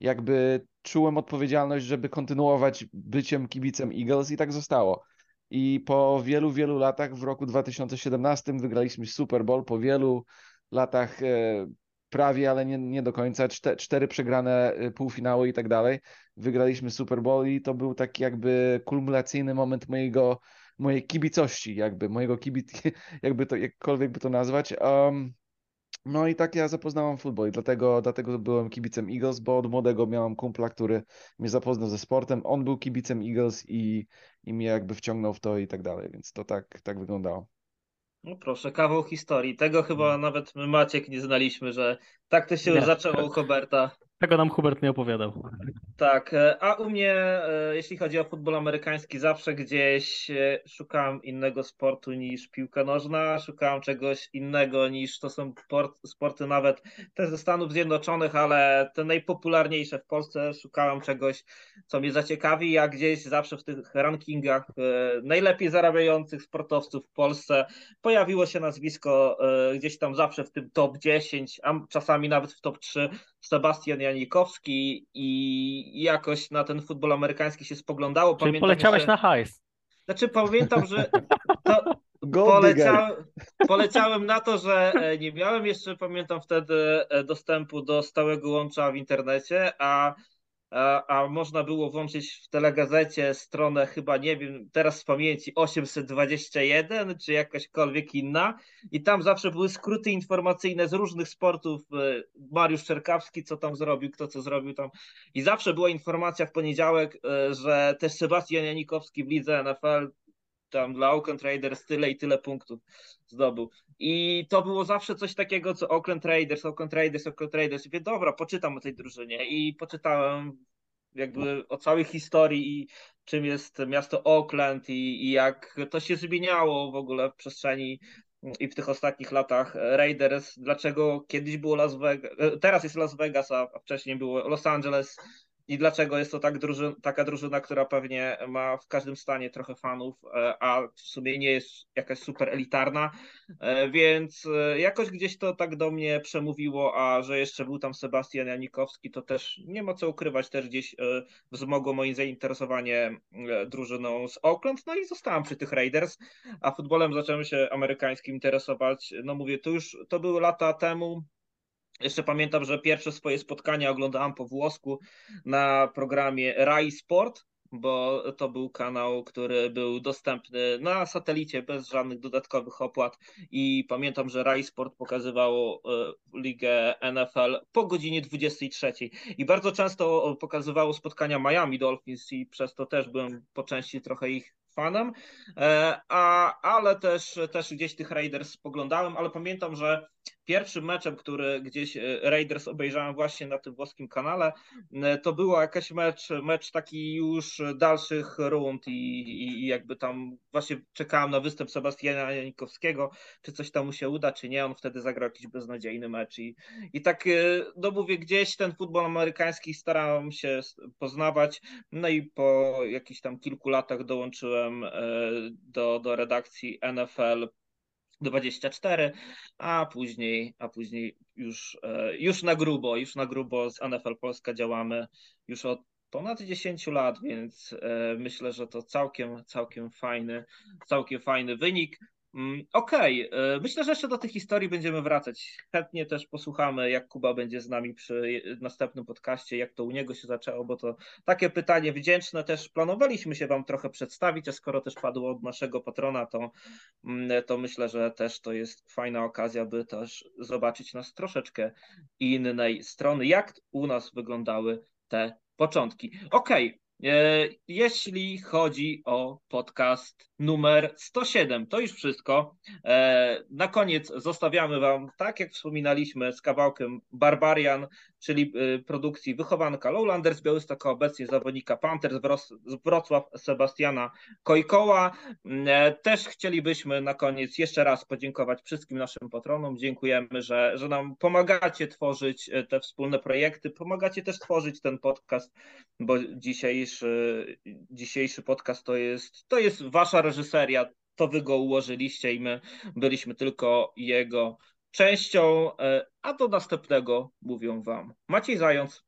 jakby czułem odpowiedzialność, żeby kontynuować byciem kibicem Eagles i tak zostało. I po wielu, wielu latach w roku 2017 wygraliśmy Super Bowl, po wielu latach e, prawie, ale nie, nie do końca, cztery, cztery przegrane e, półfinały i tak dalej. Wygraliśmy Super Bowl i to był taki jakby kulminacyjny moment mojego, mojej kibicości, jakby mojego kibic, jakby to, jakkolwiek by to nazwać. Um, no i tak ja zapoznałem futbol i dlatego, dlatego byłem kibicem Eagles, bo od młodego miałem kumpla, który mnie zapoznał ze sportem. On był kibicem Eagles i, i mnie jakby wciągnął w to i tak dalej, więc to tak, tak wyglądało. No proszę, kawał historii. Tego chyba no. nawet my Maciek nie znaliśmy, że tak to się nie. zaczęło u Huberta. Tego nam Hubert nie opowiadał. Tak, e, a u mnie, e, jeśli chodzi o futbol amerykański, zawsze gdzieś e, szukałem innego sportu niż piłka nożna, szukałem czegoś innego niż to są sporty nawet te ze Stanów Zjednoczonych, ale te najpopularniejsze w Polsce. Szukałem czegoś, co mnie zaciekawi, a gdzieś zawsze w tych rankingach najlepiej zarabiających sportowców w Polsce pojawiło się nazwisko gdzieś tam zawsze w tym top 10, a czasami nawet w top 3 Sebastian Janikowski i jakoś na ten futbol amerykański się spoglądało. Czyli pamiętam, poleciałeś że... na hajs. Znaczy pamiętam, że to poleciałem, poleciałem na to, że e, nie miałem jeszcze, pamiętam wtedy, e, dostępu do stałego łącza w internecie, a a, można było włączyć w telegazecie stronę chyba, nie wiem, teraz z pamięci 821 czy jakaśkolwiek inna i tam zawsze były skróty informacyjne z różnych sportów, e, Mariusz Czerkawski, co tam zrobił, kto co zrobił tam. I zawsze była informacja w poniedziałek, e, że też Sebastian Janikowski w lidze NFL tam dla Oakland Raiders tyle i tyle punktów zdobył. I to było zawsze coś takiego, co Oakland Raiders, Oakland Raiders, Oakland Raiders. I mówię, dobra, poczytam o tej drużynie. I poczytałem jakby o całej historii i czym jest miasto Oakland i, i jak to się zmieniało w ogóle w przestrzeni i w tych ostatnich latach Raiders, dlaczego kiedyś było Las Vegas, teraz jest Las Vegas, a wcześniej było Los Angeles, i dlaczego jest to tak drużyn, taka drużyna, która pewnie ma w każdym stanie trochę fanów, e, a w sumie nie jest jakaś super elitarna, e, więc e, jakoś gdzieś to tak do mnie przemówiło, a że jeszcze był tam Sebastian Janikowski, to też nie ma co ukrywać, też gdzieś wzmogło moje zainteresowanie drużyną z Oakland, no i zostałem przy tych Raiders, a futbolem zacząłem się amerykańskim interesować, no mówię, to już, to były lata temu, jeszcze pamiętam, że pierwsze swoje spotkania oglądałem po włosku na programie Rai Sport. bo to był kanał, który był dostępny na satelicie bez żadnych dodatkowych opłat i pamiętam, że Rai Sport pokazywał e, ligę NFL po godzinie 23 i bardzo często pokazywało spotkania Miami Dolphins i przez to też byłem po części trochę ich fanem, e, a, ale też, też gdzieś tych Raiders spoglądałem, ale pamiętam, że pierwszym meczem, który gdzieś e, Raiders obejrzałem właśnie na tym włoskim kanale, e, to był jakiś mecz, mecz taki już dalszych rund i, i, jakby tam właśnie czekałem na występ Sebastiana Janikowskiego, czy coś tam mu się uda, czy nie, on wtedy zagrał jakiś beznadziejny mecz i, i tak, no mówię, gdzieś ten futbol amerykański starałem się poznawać, no i po jakichś tam kilku latach dołączyłem E, do, do redakcji NFL 24, a później, a później już, e, już na grubo, już na grubo z NFL Polska działamy już od ponad 10 lat, więc e, myślę, że to całkiem, całkiem fajny, całkiem fajny wynik. Mm, okej, okay. E, myślę, że jeszcze do tych historii będziemy wracać. Chętnie też posłuchamy, jak Kuba będzie z nami przy następnym podcaście, jak to u niego się zaczęło, bo to takie pytanie wdzięczne też planowaliśmy się Wam trochę przedstawić, a skoro też padło od naszego patrona, to, mm, to myślę, że też to jest fajna okazja, by też zobaczyć nas troszeczkę innej strony, jak u nas wyglądały te początki. Okej, okay. E, jeśli chodzi o podcast numer 107, to już wszystko. E, na koniec zostawiamy Wam, tak jak wspominaliśmy, z kawałkiem Barbarian, czyli e, produkcji wychowanka Lowlanders Białystok, obecnie zawodnika Panthers z Wrocław Sebastiana Kojkoła. Też chcielibyśmy na koniec jeszcze raz podziękować wszystkim naszym patronom. Dziękujemy, że, że nam pomagacie tworzyć te wspólne projekty, pomagacie też tworzyć ten podcast, bo dzisiejszy, dzisiejszy podcast to jest, to jest wasza reżyseria, to wy go ułożyliście i my byliśmy tylko jego częścią, e, a do następnego mówią wam Maciej Zając.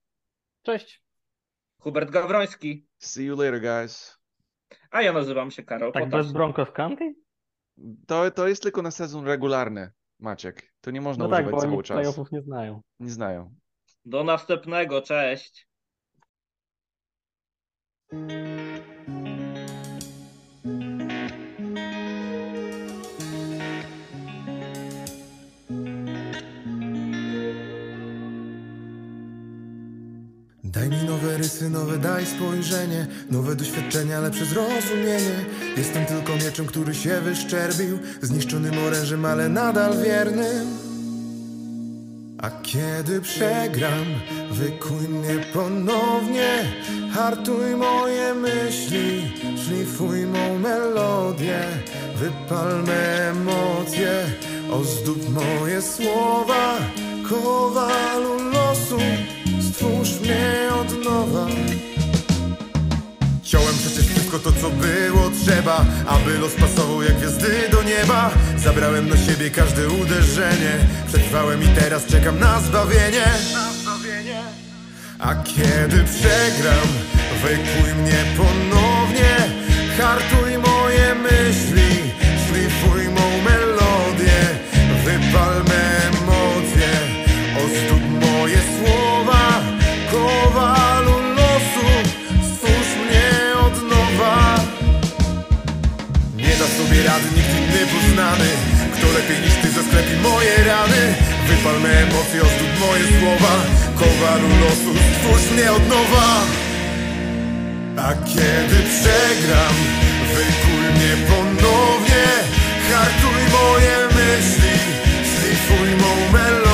Cześć. Hubert Gawroński. See you later, guys. A ja nazywam się Karol Tak bez Broncos County? To, to jest tylko na sezon regularny, Maciek. To nie można no tak, używać tak, bo cały oni czas. nie znają. Nie znają. Do następnego, cześć. Daj mi nowe rysy, nowe daj spojrzenie Nowe doświadczenia, lepsze zrozumienie. Jestem tylko mieczem, który się wyszczerbił Zniszczonym orężem, ale nadal wiernym. A kiedy przegram, wykuj mnie ponownie. Hartuj moje myśli, szlifuj mą melodię. Wypal me emocje, ozdób moje słowa Kowalu losu, mnie od nowa. Ciąłem przecież wszystko to, co było trzeba Aby los pasował jak gwiazdy do nieba. Zabrałem na siebie każde uderzenie. Przetrwałem i teraz czekam na zbawienie. A kiedy przegram, wykuj mnie ponownie. Hartuj moje myśli, szlifuj mą melodię. Wypal me Kto lepiej niż ty zasklepi moje rany. Wypalmy emocje, ozdób moje słowa Kowalu losu, stwórz mnie od nowa. A kiedy przegram, wykuj mnie ponownie. Hartuj moje myśli, szlifuj mą melodię.